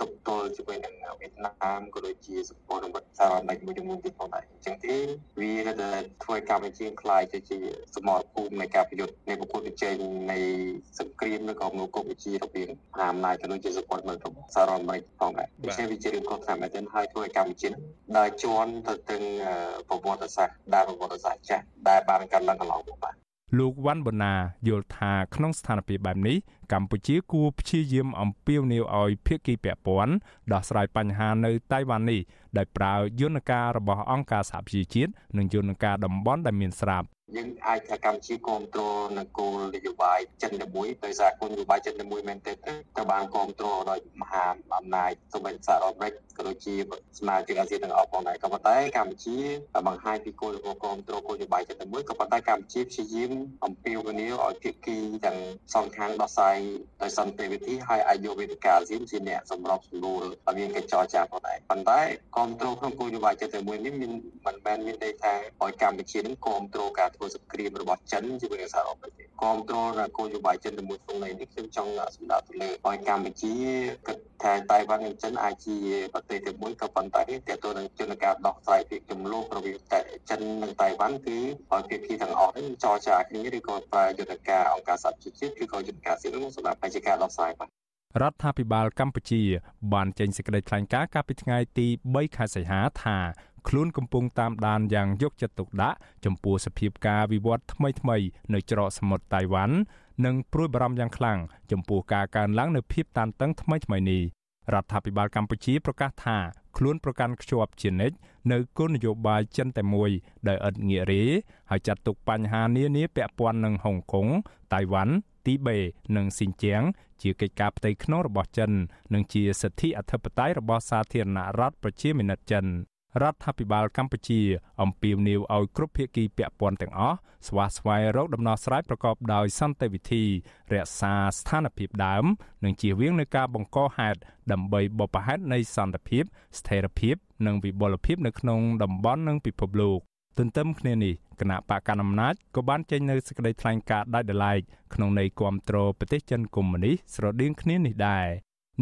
ទប់ទល់ជាមួយនឹងវៀតណាមក៏ដូចជាសម្ព័ន្ធមិត្តសហរដ្ឋអាមេរិកមួយចំនួនទៀតផងដែរអញ្ចឹងទេវានៅតែធ្វើឲ្យកម្ពុជាខ្លាយទៅជាសមរភូមិនៃការប្រយុទ្ធនៃប្រកួតប្រជែងនៃសង្គ្រាមឬក៏មនោគមវិជ្ជារវាងមហាអំណាចក៏ដូចជាសម្ព័ន្ធមិត្តរបស់សហរដ្ឋអាមេរិកផងដែរដូច្នេះវាជារឿងខុសតាមមែនទែនហើយធ្វើឲ្យកម្ពុជាដើរជន់ទៅទាំងប្រវត្តិសាស្ត្រដើរប្រវត្តិសាស្ត្រចាស់ដែលបានកើតឡើងកន្លងមកបាទ លោកវ៉ាន់បូណាយល់ថាក្នុងស្ថានភាពបែបនេះកម្ពុជាគួរព្យាយាមអំពាវនាវឲ្យភាគីពាក់ព័ន្ធដោះស្រាយបញ្ហានៅតៃវ៉ាន់នេះដោយប្រើយន្តការរបស់អង្គការសហប្រជាជាតិនិងយន្តការតំបន់ដែលមានស្រាប់ យើងអាចថាកម្ពុជាគ្រប់គ្រងនៅគោលនយោបាយចិនតែមួយដោយសារគោលនយោបាយចិនតែមួយមែនទេទៅបានគ្រប់គ្រងដោយមហាអំណាចសូម្បីសហរដ្ឋអាមេរិកក៏ដូចជាសមាជិកអាស៊ានទាំងអស់ផងដែរក៏ប៉ុន្តែកម្ពុជាបង្ហាញពីគោលនយោបាយគ្រប់គ្រងគោលនយោបាយចិនតែមួយក៏ប៉ុន្តែកម្ពុជាព្យាយាមអំពាវនាវឲ្យភាគីទាំងសងខាងដោះស្រាយដោយសន្តិវិធីហើយអាចយកវេទិកាអាស៊ានជាអ្នកសម្របសម្រួលឲ្យមានកិច្ចចរចាផងដែរប៉ុន្តែគ្រប់គ្រងក្នុងគោលនយោបាយចិនតែមួយនេះមានមិនមែនមានន័យថាឲ្យកម្ពុជានឹងគ្រប់គ្រងការធ្វើសង្គ្រាមរបស់ចិនជាមួយនឹងសហរដ្ឋអាមេរិកគ្រប់គ្រងគោលនយោបាយចិនទៅមួយក្នុងនេះខ្ញុំចង់សម្ដៅទៅលើឲ្យកម្ពុជាគិតថាតៃវ៉ាន់និងចិនអាចជាប្រទេសតែមួយក៏ប៉ុន្តែតើតើនឹងជនការដោះស្រាយពីចំនួនរវាងតែចិននិងតៃវ៉ាន់គឺឲ្យភាគីទាំងអស់នេះចរចាគ្នាឬក៏ប្រើយន្តការអង្គការសហជីវជាតិឬក៏យន្តការសៀវសម្រាប់បញ្ជាការដោះស្រាយបាទរដ្ឋាភិបាលកម្ពុជាបានចេញសេចក្តីថ្លែងការណ៍កាលពីថ្ងៃទី3ខែសីហាថា ខ្លួនកំពុងតាមដានយ៉ាងយកចិត្តទុកដាក់ចំពោះសភាពការវិវត្តថ្មីៗនៅច្រកសមុទ្រតៃវ៉ាន់និងព្រួយបារម្ភយ៉ាងខ្លាំងចំពោះការកើនឡើងនៃភាពតានតឹងថ្មីៗនេះរដ្ឋាភិបាលកម្ពុជាប្រកាសថាខ្លួនប្រកាន់ខ្ជាប់ជានិច្ចនៅគោលនយោបាយចិនតែមួយដោយឥតងាករេហើយចាត់ទុកបញ្ហានានាពាក់ព័ន្ធនឹងហុងកុងតៃវ៉ាន់ទីបេនិងស៊ីនជាងជាកិច្ចការផ្ទៃក្នុងរបស់ចិន និងជាសិទ្ធិអធិបតេយ្យរបស់សាធារណរដ្ឋប្រជាមានិតចិន រដ្ឋាភិបាលកម្ពុជាអំពាវនាវឲ្យគ្រប់ភាគីពាក់ព័ន្ធទាំងអស់ស្វាស្វែងរកដំណោះស្រាយប្រកបដោយសន្តិវិធី រក្សាស្ថានភាពដើម និងជៀសវាងនឹងការបង្កហេតុដើម្បីបបផាត់នៃសន្តិភាព ស្ថិរភាព និងវិបុលភាពនៅក្នុងតំបន់និងពិភពលោកទន្ទឹមគ្នានេះគណៈបកកណ្ដាលអំណាចក៏បានចេញនូវសេចក្តីថ្លែងការណ៍ដាច់ដライក្នុងន័យគាំទ្រប្រទេសចិនកុម្មុយនីសស្រដៀងគ្នានេះដែរ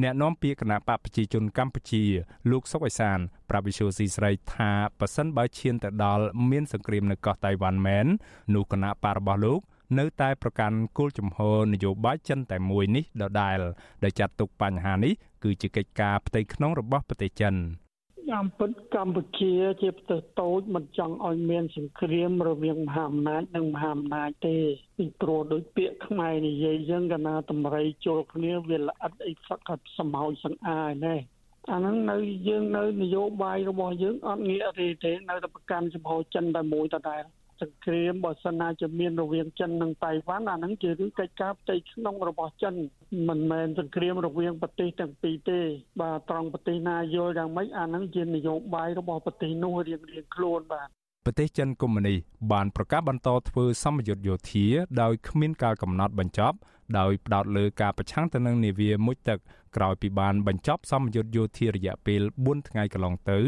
អ្នកនាំពាក្យគណៈបកប្រជាជនកម្ពុជាលោកសុកអេសានប្រាប់វិសុយស៊ីស្រីថាប៉ះសិនបើឈានទៅដល់មានសង្គ្រាមនៅកោះតៃវ៉ាន់មែននោះគណៈបករបស់លោកនៅតែប្រកាន់គោលជំហរនយោបាយចិនតែមួយនេះដដែលដែលចាត់ទុកបញ្ហានេះគឺជាកិច្ចការផ្ទៃក្នុងរបស់ប្រទេសចិន តាមពិតកម្ពុជាជាប្រទេសតូចមិនចង់ឲ្យមានសង្គ្រាមរវាងមហាអំណាចនិងមហាអំណាចទេពីព្រោះដូចពាក្យខ្មែរនិយាយយើងកណាតម្រៃជល់គ្នាវាល្អិតអីសកសម្ហោចសង្អាយណែអាហ្នឹងនៅយើងនៅនយោបាយរបស់យើងអត់ងាកទេទេនៅតែប្រកាន់ចំហចិនតែមួយតដែល សង្គ្រាមបើសិនណាជាមានរវាងចិននិងតៃវ៉ាន់អាហ្នឹងជារឿងកិច្ចការផ្ទៃក្នុងរបស់ចិនមិនមែនសង្គ្រាមរវាងប្រទេសទាំងពីរទេបាទត្រង់ប្រទេសណាយល់យ៉ាងម៉េចអាហ្នឹងជានយោបាយរបស់ប្រទេសនោះរៀងរៀងខ្លួនបាទប្រទេសចិនកុម្មុយនីបានប្រកាសបន្តធ្វើសម្ពយុទ្ធយោធាដោយគ្មានការកំណត់បញ្ចប់ ដោយផ្ដោតលើការប្រឆាំងទៅនឹងនាវាមុជទឹកក្រោយពីបានបញ្ចប់សម្ពយុទ្ធយោធារយៈពេល4ថ្ងៃកន្លងទៅ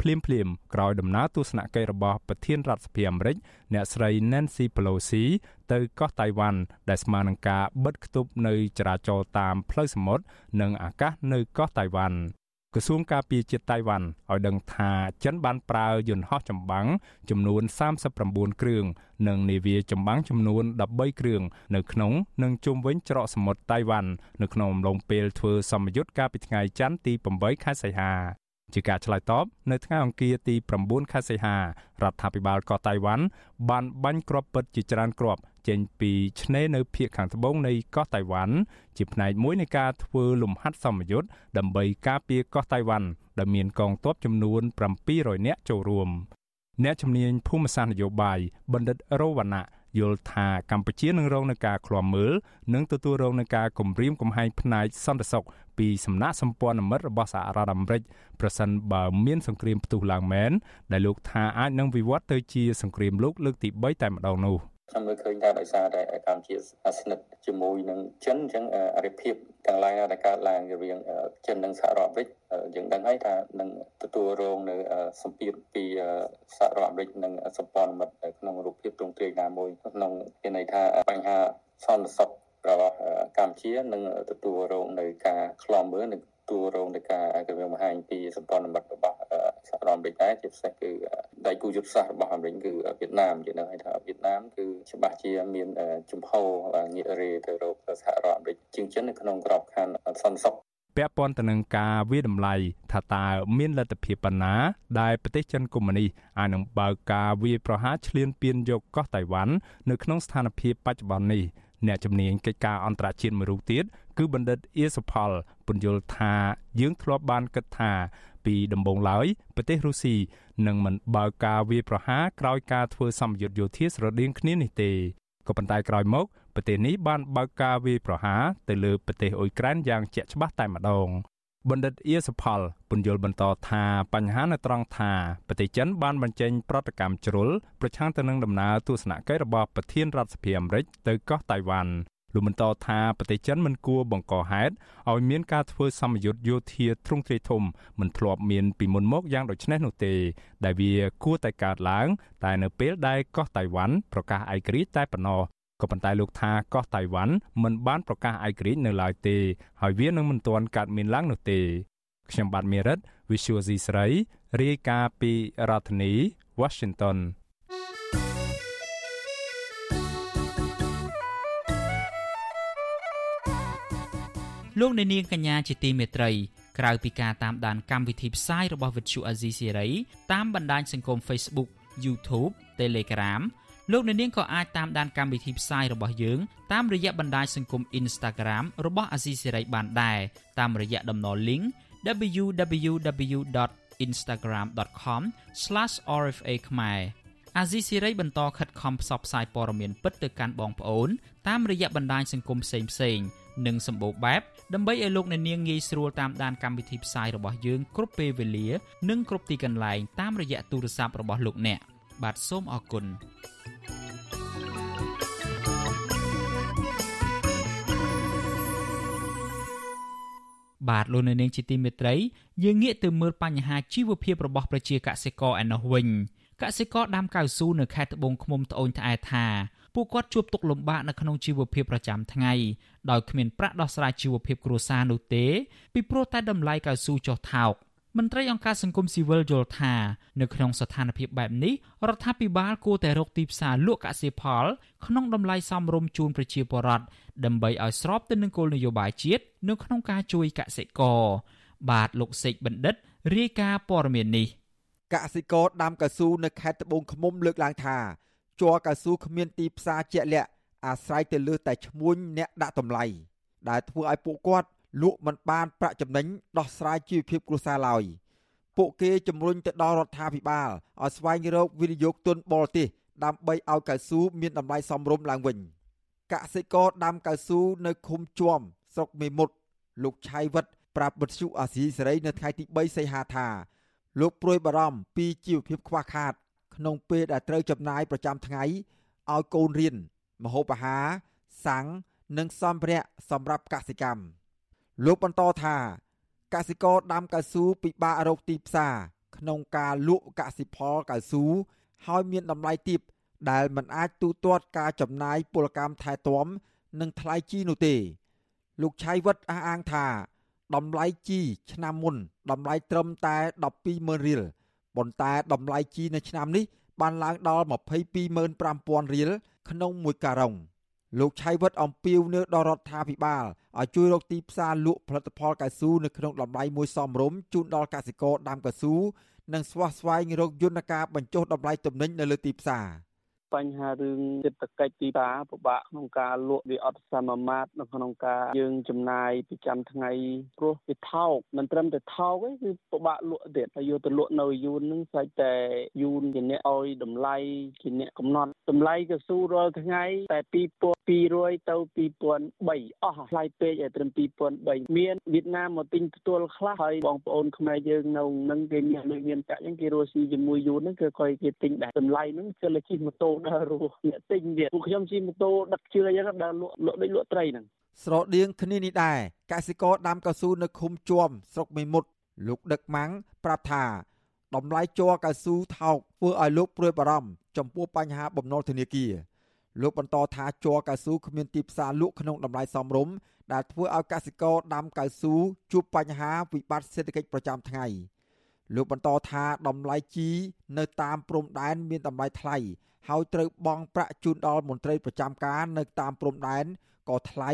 ភ្លាមភ្លាមក្រោយដំណើរទស្សនកិច្ចរបស់ប្រធានរដ្ឋសភាអាមេរិកអ្នកស្រី Nancy Pelosi ទៅកោះតៃវ៉ាន់ដែលស្មើនឹងការបិទគប់នៅចរាចរណ៍តាមផ្លូវសមុទ្រនិងអាកាសនៅកោះតៃវ៉ាន់ ក្រសួងការពារជាតិតៃវ៉ាន់ឲ្យដឹងថាចិនបានប្រើយន្តហោះចម្បាំងចំនួន39គ្រឿងនិងនាវាចម្បាំងចំនួន13គ្រឿងនៅក្នុងនិងជុំវិញច្រកសមុទ្រតៃវ៉ាន់នៅក្នុងអំឡុងពេលធ្វើសម្ពយុទ្ធកាលពីថ្ងៃច័ន្ទទី8ខែសីហាជាការឆ្លើយតបនៅថ្ងៃអង្គារទី9ខែសីហារដ្ឋាភិបាលកោះតៃវ៉ាន់បានបាញ់គ្រាប់ពិតជាច្រើនគ្រាប់ ចេញពីឆ្នេរនៅភូមិខាងត្បូងនៃកោះតៃវ៉ាន់ជាផ្នែកមួយនៃការធ្វើលំហាត់សម្ពយុទ្ធដើម្បីការពារកោះតៃវ៉ាន់ដែលមានកងទ័ពចំនួន700នាក់ចូលរួមអ្នកជំនាញភូមិសាស្ត្រនយោបាយបណ្ឌិតរវណ្ណៈយល់ថាកម្ពុជានឹងរងនឹងការឃ្លាំមើលនិងទទួលរងនឹងការគំរាមកំហែងផ្នែកសន្តិសុខពីសំណាក់សម្ព័ន្ធមិត្តរបស់សហរដ្ឋអាមេរិកប្រសិនបើមានសង្គ្រាមផ្ទុះឡើងមែនដែលលោកថាអាចនឹងវិវត្តទៅជាសង្គ្រាមលោកលើកទី3តែម្ដងនោះ។ ខ្ញុំមើលឃើញថាដោយសារតែកម្ពុជាស្និទ្ធជាមួយនឹងចិនអញ្ចឹងអរិភាពទាំងឡាយដែលកើតឡើងរវាងចិននិងសហរដ្ឋអាមេរិកយើងដឹងហើយថានឹងទទួលរងនៅសម្ពាធពីសហរដ្ឋអាមេរិកនិងសម្ព័ន្ធមិត្តក្នុងរូបភាពទ្រង់ទ្រាយណាមួយក្នុងមានន័យថាបញ្ហាសន្តិសុខរបស់កម្ពុជានឹងទទួលរងនៅការខ្លាំមើលនិង ទួលរងនៃការគម្រាមកំហែងពីសម្ព័ន្ធមិត្តរបស់សហរដ្ឋអាមេរិកដែរជាពិសេសគឺដៃគូយុទ្ធសាស្ត្ររបស់អាមេរិកគឺវៀតណាមយើងដឹងហើយថាវៀតណាមគឺច្បាស់ជាមានជំហរងាករេទៅរកសហរដ្ឋអាមេរិកជាងចិននៅក្នុងក្របខ័ណ្ឌសន្តិសុខពាក់ព័ន្ធទៅនឹងការវាតម្លៃថាតើមានលទ្ធភាពប៉ុណ្ណាដែលប្រទេសចិនកុម្មុយនីសអាចនឹងបើកការវាប្រហារឈ្លានពានយកកោះតៃវ៉ាន់នៅក្នុងស្ថានភាពបច្ចុប្បន្ននេះអ្នកជំនាញកិច្ចការអន្តរជាតិមួយរូបទៀត គឺបណ្ឌិតអៀសផលពន្យល់ថាយើងធ្លាប់បានគិតថាពីដំបូងឡើយប្រទេសរុស្ស៊ីនឹងមិនបើកការវាយប្រហារក្រោយការធ្វើសម្ពយុទ្ធយោធាស្រដៀងគ្នានេះទេក៏ប៉ុន្តែក្រោយមកប្រទេសនេះបានបើកការវាយប្រហារទៅលើប្រទេសអ៊ុយក្រែនយ៉ាងជាក់ច្បាស់តែម្ដងបណ្ឌិតអៀសផលពន្យល់បន្តថាបញ្ហានៅត្រង់ថាប្រទេសចិនបានបញ្ចេញប្រតិកម្មជ្រុលប្រឆាំងទៅនឹងដំណើរទស្សនកិច្ចរបស់ប្រធានរដ្ឋសភាអាមេរិកទៅកោះតៃវ៉ាន់ លោកបន្តថាប្រទេសចិនមិនគួរបង្កហេតុឲ្យមានការធ្វើសម្ពយុទ្ធយោធាទ្រង់ទ្រាយធំមិនធ្លាប់មានពីមុនមកយ៉ាងដូចនេះនោះទេ ដែលវាគួរតែកើតឡើង តែនៅពេលដែលកោះតៃវ៉ាន់ប្រកាសឯករាជ្យតែប៉ុណ្ណោះក៏ប៉ុន្តែលោកថាកោះតៃវ៉ាន់មិនបានប្រកាសឯករាជ្យនៅឡើយទេ ហើយវានឹងមិនទាន់កើតមានឡើងនោះទេខ្ញុំបាទមេរិត Visual C ស្រីរាយការណ៍ពីរដ្ឋធានី Washington លោកអ្នកនាងកញ្ញាជាទីមេត្រីក្រៅពីការតាមដានកម្មវិធីផ្សាយរបស់វិទ្យុអាស៊ីសេរីតាមបណ្ដាញសង្គម Facebook YouTube Telegram លោកអ្នកនាងក៏អាចតាមដានកម្មវិធីផ្សាយរបស់យើងតាមរយៈបណ្ដាញសង្គម Instagram របស់អាស៊ីសេរីបានដែរតាមរយៈតំណ link www.instagram.com/rfa ខ្មែរអាស៊ីសេរីបន្តខិតខំផ្សព្វផ្សាយព័ត៌មានពិតទៅកាន់បងប្អូនតាមរយៈបណ្ដាញសង្គមផ្សេងៗ និងសម្បូរបែបដើម្បីឲ្យលោកអ្នកនាងងាយស្រួលតាមដានកម្មវិធីផ្សាយរបស់យើងគ្រប់ពេលវេលា និងគ្រប់ទីកន្លែងតាមរយៈទូរស័ព្ទរបស់លោកអ្នកបាទសូមអរគុណបាទលោកនៅនាងជាទីមេត្រីយើងងាកទៅមើលបញ្ហាជីវភាពរបស់ប្រជាកសិករឯណោះវិញកសិករដាំកៅស៊ូនៅខេត្តត្បូងឃ្មុំត្អូញត្អែថា ពួកគាត់ជួបទុក្ខលំបាកនៅក្នុងជីវភាពប្រចាំថ្ងៃដោយគ្មានប្រាក់ដោះស្រាយជីវភាពគ្រួសារនោះទេពីព្រោះតែតម្លៃកៅស៊ូចុះថោកមន្ត្រីអង្គការសង្គមស៊ីវិលយល់ថានៅក្នុងស្ថានភាពបែបនេះរដ្ឋាភិបាលគួរតែរកទីផ្សារលក់កសិផល ក្នុងតម្លៃសមរម្យជូនប្រជាពលរដ្ឋដើម្បីឲ្យស្របទៅនឹងគោលនយោបាយជាតិនៅក្នុងការជួយកសិករបាទលោកសេកបណ្ឌិតរាយការណ៍ព័ត៌មាននេះកសិករដាំកៅស៊ូនៅខេត្តត្បូងឃ្មុំលើកឡើងថា ជ័រកៅស៊ូគ្មានទីផ្សារជាក់លាក់អាស្រ័យទៅលើតែឈ្មួញអ្នកដាក់តម្លៃដែលធ្វើឲ្យពួកគាត់លក់មិនបានប្រាក់ចំណេញដោះស្រាយជីវភាពគ្រួសារឡើយពួកគេជំរុញទៅដល់រដ្ឋាភិបាលឲ្យស្វែងរកវិនិយោគទុនបរទេសដើម្បីឲ្យកៅស៊ូមានតម្លៃសមរម្យឡើងវិញកសិករដាំកៅស៊ូនៅឃុំជួមស្រុកមេមត់លោកឆៃវិតប្រាប់បទសុអាស៊ីសេរីនៅថ្ងៃទី3សីហាថាលោកព្រួយបារម្ភពីជីវភាពខ្វះខាត ក្នុងពេលដែលត្រូវចំណាយប្រចាំថ្ងៃឲ្យកូនរៀនមហូបអាហារសាំងនិងសម្ភារៈសម្រាប់កសិកម្មលោកបន្តថាកសិករដាំកៅស៊ូពិបាករកទីផ្សារក្នុងការលក់កសិផលកៅស៊ូហើយមានតម្លៃទាបដែលមិនអាចទូទាត់ការចំណាយពលកម្មថែទាំនិងថ្លៃជីនោះទេ លោកឆៃវិតអះអាងថាតម្លៃជីឆ្នាំមុនតម្លៃត្រឹមតែ120,000រៀល ប៉ុន្តែតម្លៃជីនៅឆ្នាំនេះបានឡើងដល់225,000រៀលក្នុងមួយការ៉ុងលោកឆៃវិតអំពាវនាវដល់រដ្ឋាភិបាលឲ្យជួយរកទីផ្សារលក់ផលិតផលកៅស៊ូនៅក្នុងតម្លៃមួយសមរម្យជូនដល់កសិករដាំកៅស៊ូនិងស្វះស្វែងរកយន្តការបញ្ចុះតម្លៃទំនិញនៅលើទីផ្សារ។ បញ្ហារឿងសេដ្ឋកិច្ចទីផ្សារពិបាកក្នុងការលក់វាអត់សមមាត្រនៅក្នុងការយើងចំណាយប្រចាំថ្ងៃព្រោះវាថោកមិនត្រឹមតែថោកទេគឺពិបាកលក់ទៀតហើយយកទៅលក់នៅយូននឹងស្អែកតែយូនជាអ្នកឲ្យតម្លៃជាអ្នកកំណត់តម្លៃកស៊ូរាល់ថ្ងៃតែ2200ទៅ2003អស់ថ្លៃពេកឲ្យត្រឹម2003មានវៀតណាមមកទិញផ្ទាល់ខ្លះហើយបងប្អូនខ្មែរយើងនៅនឹងគេមានលុយមានកាក់អញ្ចឹងគេរស់ស៊ីជាមួយយូនហ្នឹងគឺគាត់គេទិញដែរតម្លៃហ្នឹងគឺលើជិះម៉ូតូដើររស់អ្នកទិញទៀតពួកខ្ញុំជិះម៉ូតូដឹកជឿអញ្ចឹងដើរលក់លក់ដូចលក់ត្រីហ្នឹងស្រដៀងគ្នានេះដែរកសិករដាំកៅស៊ូនៅឃុំជួមស្រុកមេមត់លោកដឹកម៉ាំងប្រាប់ថាតម្លៃជ័រកៅស៊ូថោកធ្វើឲ្យលោកព្រួយបារម្ភចំពោះបញ្ហាបំណុលធនាគារលោកបន្តថាជ័រកៅស៊ូគ្មានទីផ្សារលក់ក្នុងតម្លៃសមរម្យដែលធ្វើឲ្យកសិករដាំកៅស៊ូជួបបញ្ហាវិបត្តិសេដ្ឋកិច្ចប្រចាំថ្ងៃ លោកបន្តថាតម្លៃជីនៅតាមព្រំដែនមានតម្លៃថ្លៃហើយត្រូវបង់ប្រាក់ជូនដល់មន្ត្រីប្រចាំការនៅតាមព្រំដែនក៏ថ្លៃ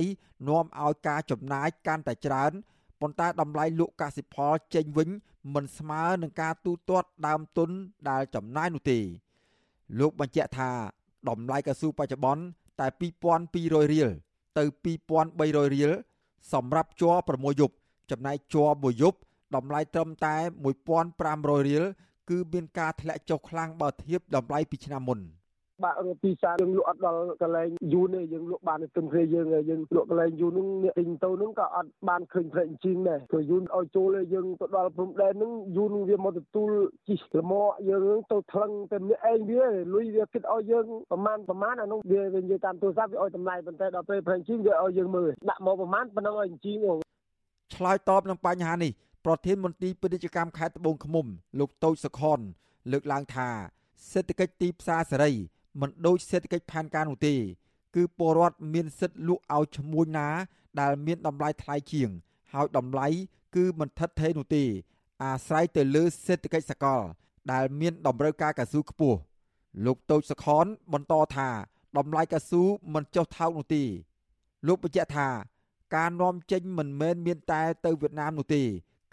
នាំឲ្យការចំណាយកាន់តែច្រើនប៉ុន្តែតម្លៃលក់កសិផលចេញវិញមិនស្មើនឹងការទូទាត់ដើមទុនដែលចំណាយនោះទេលោកបញ្ជាក់ថាតម្លៃកស៊ូបច្ចុប្បន្នតែ2200រៀលទៅ2300រៀលសម្រាប់ជ័រ6យប់ចំណែកជ័រមួយយប់ តម្លៃត្រឹមតែ1500រៀលគឺមានការធ្លាក់ចុះខ្លាំងបើធៀបតម្លៃពីឆ្នាំមុន។បាក់រត់ទីផ្សារយើងលក់អត់ដល់កន្លែងយូរទេយើងលក់បានទៅគ្នាយើងយើងលក់កន្លែងយូរហ្នឹងអ្នកទិញទៅហ្នឹងក៏អត់បានឃើញផ្លែជីងដែរព្រោះយូរឲ្យចូលយើងទៅដល់ព្រំដែនហ្នឹងយូរវាមកទទួលជីលមកយើងហ្នឹងទៅថ្លឹងតែម្នាក់ឯងវាលុយវាគិតឲ្យយើងប្រមាណប្រមាណអានោះវាវានិយាយតាមទូរស័ព្ទវាឲ្យតម្លៃប៉ុន្តែដល់ពេលផ្លែជីងវាឲ្យយើងមើលដាក់មកប្រមាណប៉ុណ្ណឹងឲ្យជីងឆ្លើយតបនឹងបញ្ហានេះ ប្រធានមន្ត្រីពាណិជ្ជកម្មខេត្តត្បូងឃ្មុំ លោកតូចសុខុនលើកឡើងថាសេដ្ឋកិច្ចទីផ្សារសេរីមិនដូចសេដ្ឋកិច្ចផែនការនោះទេ គឺពលរដ្ឋមានសិទ្ធិលក់ឲ្យឈ្មួញណា ដែលមានតម្លៃថ្លៃជាង ហើយតម្លៃគឺមិនថិតថេរនោះទេ អាស្រ័យទៅលើសេដ្ឋកិច្ចសកល ដែលមានតម្រូវការកស៊ូខ្ពស់លោកតូចសខនបន្តថាតម្លៃកស៊ូមិនចុះថោកនោះទេលោកបញ្ជាក់ថា ការនាំចេញមិនមែនមានតែទៅវៀតណាមនោះទេ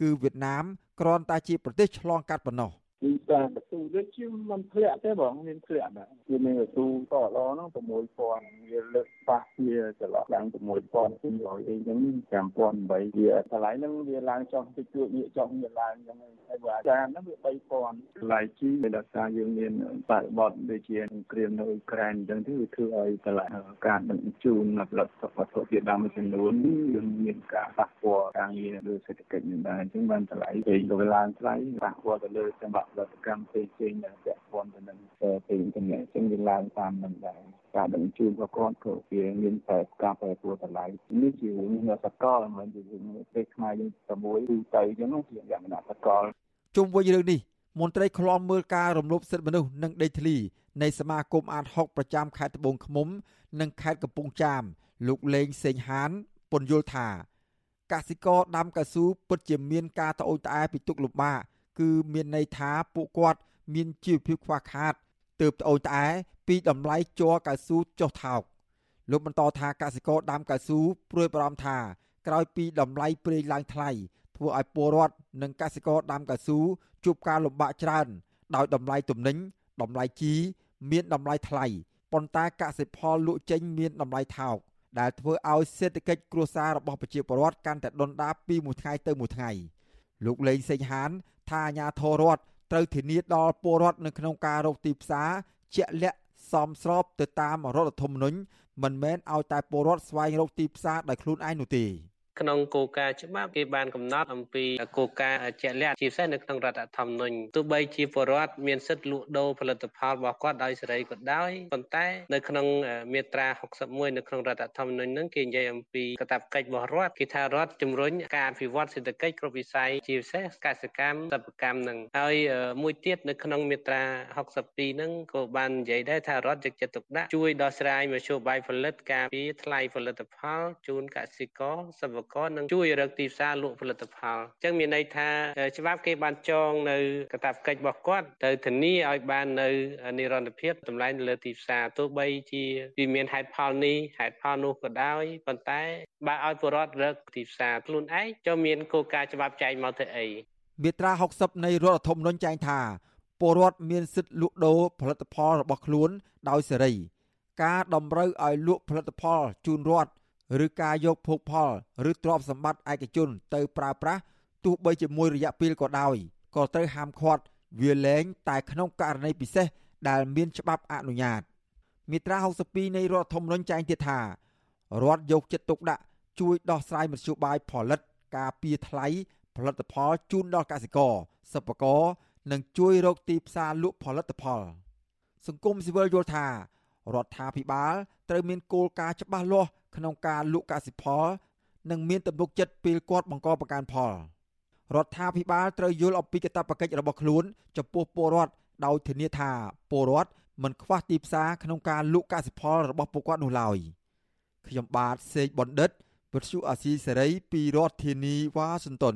គឺវៀតណាមគ្រាន់តែជាប្រទេសឆ្លងកាត់ប៉ុណ្ណោះ ពីតាមបន្ទូដូចជាមិនធ្លាក់ទេបងមានធ្លាក់ដែរវាមានបន្ទូតឡហ្នឹង6000វាលើកប៉ះវាចន្លោះឡើង6200អីចឹង5008វាតម្លៃហ្នឹងវាឡើងចុះតិចតួចងាកចុះងាកឡើងចឹងហើយបើអាចារ្យហ្នឹងវា3000តម្លៃជីវាដោយសារយើងមានបរិបទដូចជាគ្រាមនៅអ៊ុយក្រែនចឹងទៅវាធ្វើឲ្យតម្លៃការដឹកជញ្ជូនផលិតវត្ថុធាតុដើមមួយចំនួនយើងមានការប៉ះពាល់ការងារលើសេដ្ឋកិច្ចនេះដែរអញ្ចឹងបានតម្លៃពេលទៅឡើងថ្លៃប៉ះពាល់ទៅលើសម្រាប់ផលិតកម្មផ្សេងៗដែលពាក់ព័ន្ធទៅនឹងពេលទាំងនេះអញ្ចឹងវាឡើងតាមនឹងដែរការដឹកជញ្ជូនរបស់គាត់ក៏វាមានតែការប្រែប្រួលតម្លៃនេះជារឿងសកលមិនជារឿងពេលខ្មែរយើងតែមួយគឺទៅអញ្ចឹងជាលក្ខណៈសកលជុំវិញរឿងនេះមន្ត្រីខ្លំមើលការរំលោភសិទ្ធិមនុស្សនិងដេកធ្លីនៃសមាគមអាត6ប្រចាំខេត្តត្បូងឃ្មុំ និងខេត្តកំពង់ចាមលោកលេងសេងហានពន្យល់ថាកសិករដាំកៅស៊ូពិតជាមានការត្អូញត្អែពីទុកលំបាក គឺមានន័យថាពួកគាត់មានជីវភាពខ្វះខាតទើបត្អូញត្អែពីតម្លៃជ័រកៅស៊ូចុះថោកលោកបន្តថាកសិករដាំកៅស៊ូព្រួយបារម្ភថាក្រោយពីតម្លៃប្រេងឡើងថ្លៃធ្វើឲ្យពលរដ្ឋនិងកសិករដាំកៅស៊ូជួបការលំបាកច្រើនដោយតម្លៃទំនិញតម្លៃជីមានតម្លៃថ្លៃប៉ុន្តែកសិផលលក់ចេញមានតម្លៃថោកដែលធ្វើឲ្យសេដ្ឋកិច្ចគ្រួសាររបស់ប្រជាពលរដ្ឋកាន់តែដុនដាបពីមួយថ្ងៃទៅមួយថ្ងៃលោកលេងសេងហាន ថាអាញាធររដ្ឋត្រូវធានាដល់ពលរដ្ឋនៅក្នុងការរកទីផ្សារជាក់លាក់សមស្របទៅតាមរដ្ឋធម្មនុញ្ញមិនមែនឲ្យតែពលរដ្ឋស្វែងរកទីផ្សារដោយខ្លួនឯងនោះទេ ក្នុងគោលការណ៍ច្បាប់គេបានកំណត់អំពីគោលការណ៍ជាក់លាក់ជាពិសេសនៅក្នុងរដ្ឋធម្មនុញ្ញទោះបីជាពលរដ្ឋមានសិទ្ធិលក់ដូរផលិតផលរបស់គាត់ដោយសេរីក៏ដោយប៉ុន្តែនៅក្នុងមាត្រា61នៅក្នុងរដ្ឋធម្មនុញ្ញហ្នឹងគេនិយាយអំពីកាតព្វកិច្ចរបស់រដ្ឋគេថារដ្ឋជំរុញការអភិវឌ្ឍសេដ្ឋកិច្ចគ្រប់វិស័យជាពិសេសកសិកម្មសិប្បកម្មហ្នឹងហើយមួយទៀតនៅក្នុងមាត្រា62ហ្នឹងក៏បាននិយាយដែរថារដ្ឋយកចិត្តទុកដាក់ជួយដោះស្រាយមធ្យោបាយផលិតការពារថ្លៃផលិតផលជូនកសិករសិប្បករនឹងជួយរកទីផ្សារលក់ផលិតផលអញ្ចឹងមានន័យថាច្បាប់គេបានចងនៅកាតព្វកិច្ចរបស់គាត់ទៅធានាឲ្យបាននៅនិរន្តរភាពតម្លៃនៅលើទីផ្សារទោះបីជាវាមានហេតុផលនេះហេតុផលនោះក៏ដោយប៉ុន្តែបើឲ្យពលរដ្ឋរកទីផ្សារខ្លួនឯងចុះមានគោលការណ៍ច្បាប់ចែងមកទៅអីមាត្រា60នៃរដ្ឋធម្មនុញ្ញចែងថាពលរដ្ឋមានសិទ្ធិលក់ដូរផលិតផលរបស់ខ្លួនដោយសេរី ការតម្រូវឲ្យលក់ផលិតផលជូនរដ្ឋ ឬការយកភោគផលឬទ្រព្យសម្បត្តិឯកជនទៅប្រើប្រាស់ទោះបីជាមួយរយៈពេលក៏ដោយក៏ត្រូវហាមឃាត់វាលែងតែក្នុងករណីពិសេសដែលមានច្បាប់អនុញ្ញាតមាត្រា62នៃរដ្ឋធម្មនុញ្ញចែងទៀតថារដ្ឋយកចិត្តទុកដាក់ជួយដោះស្រាយមធ្យោបាយផលិត ការពារថ្លៃផលិតផលជូនដល់កសិករសិប្បករនិងជួយរកទីផ្សារលក់ផលិតផល សង្គមស៊ីវិលយល់ថា រដ្ឋាភិបាលត្រូវមានគោលការណ៍ច្បាស់លាស់ក្នុងការលក់កសិផល និងមានទំនុកចិត្តពេលគាត់បង្កប្រកាន់ផលរដ្ឋាភិបាលត្រូវយល់អំពីកាតព្វកិច្ចរបស់ខ្លួន ចំពោះពលរដ្ឋដោយធានាថាពលរដ្ឋមិនខ្វះទីផ្សារក្នុងការលក់កសិផលរបស់ពួកគាត់នោះឡើយខ្ញុំបាទសេកបណ្ឌិតវិទ្យុអាស៊ីសេរីពីរដ្ឋធានីវ៉ាស៊ីនតោន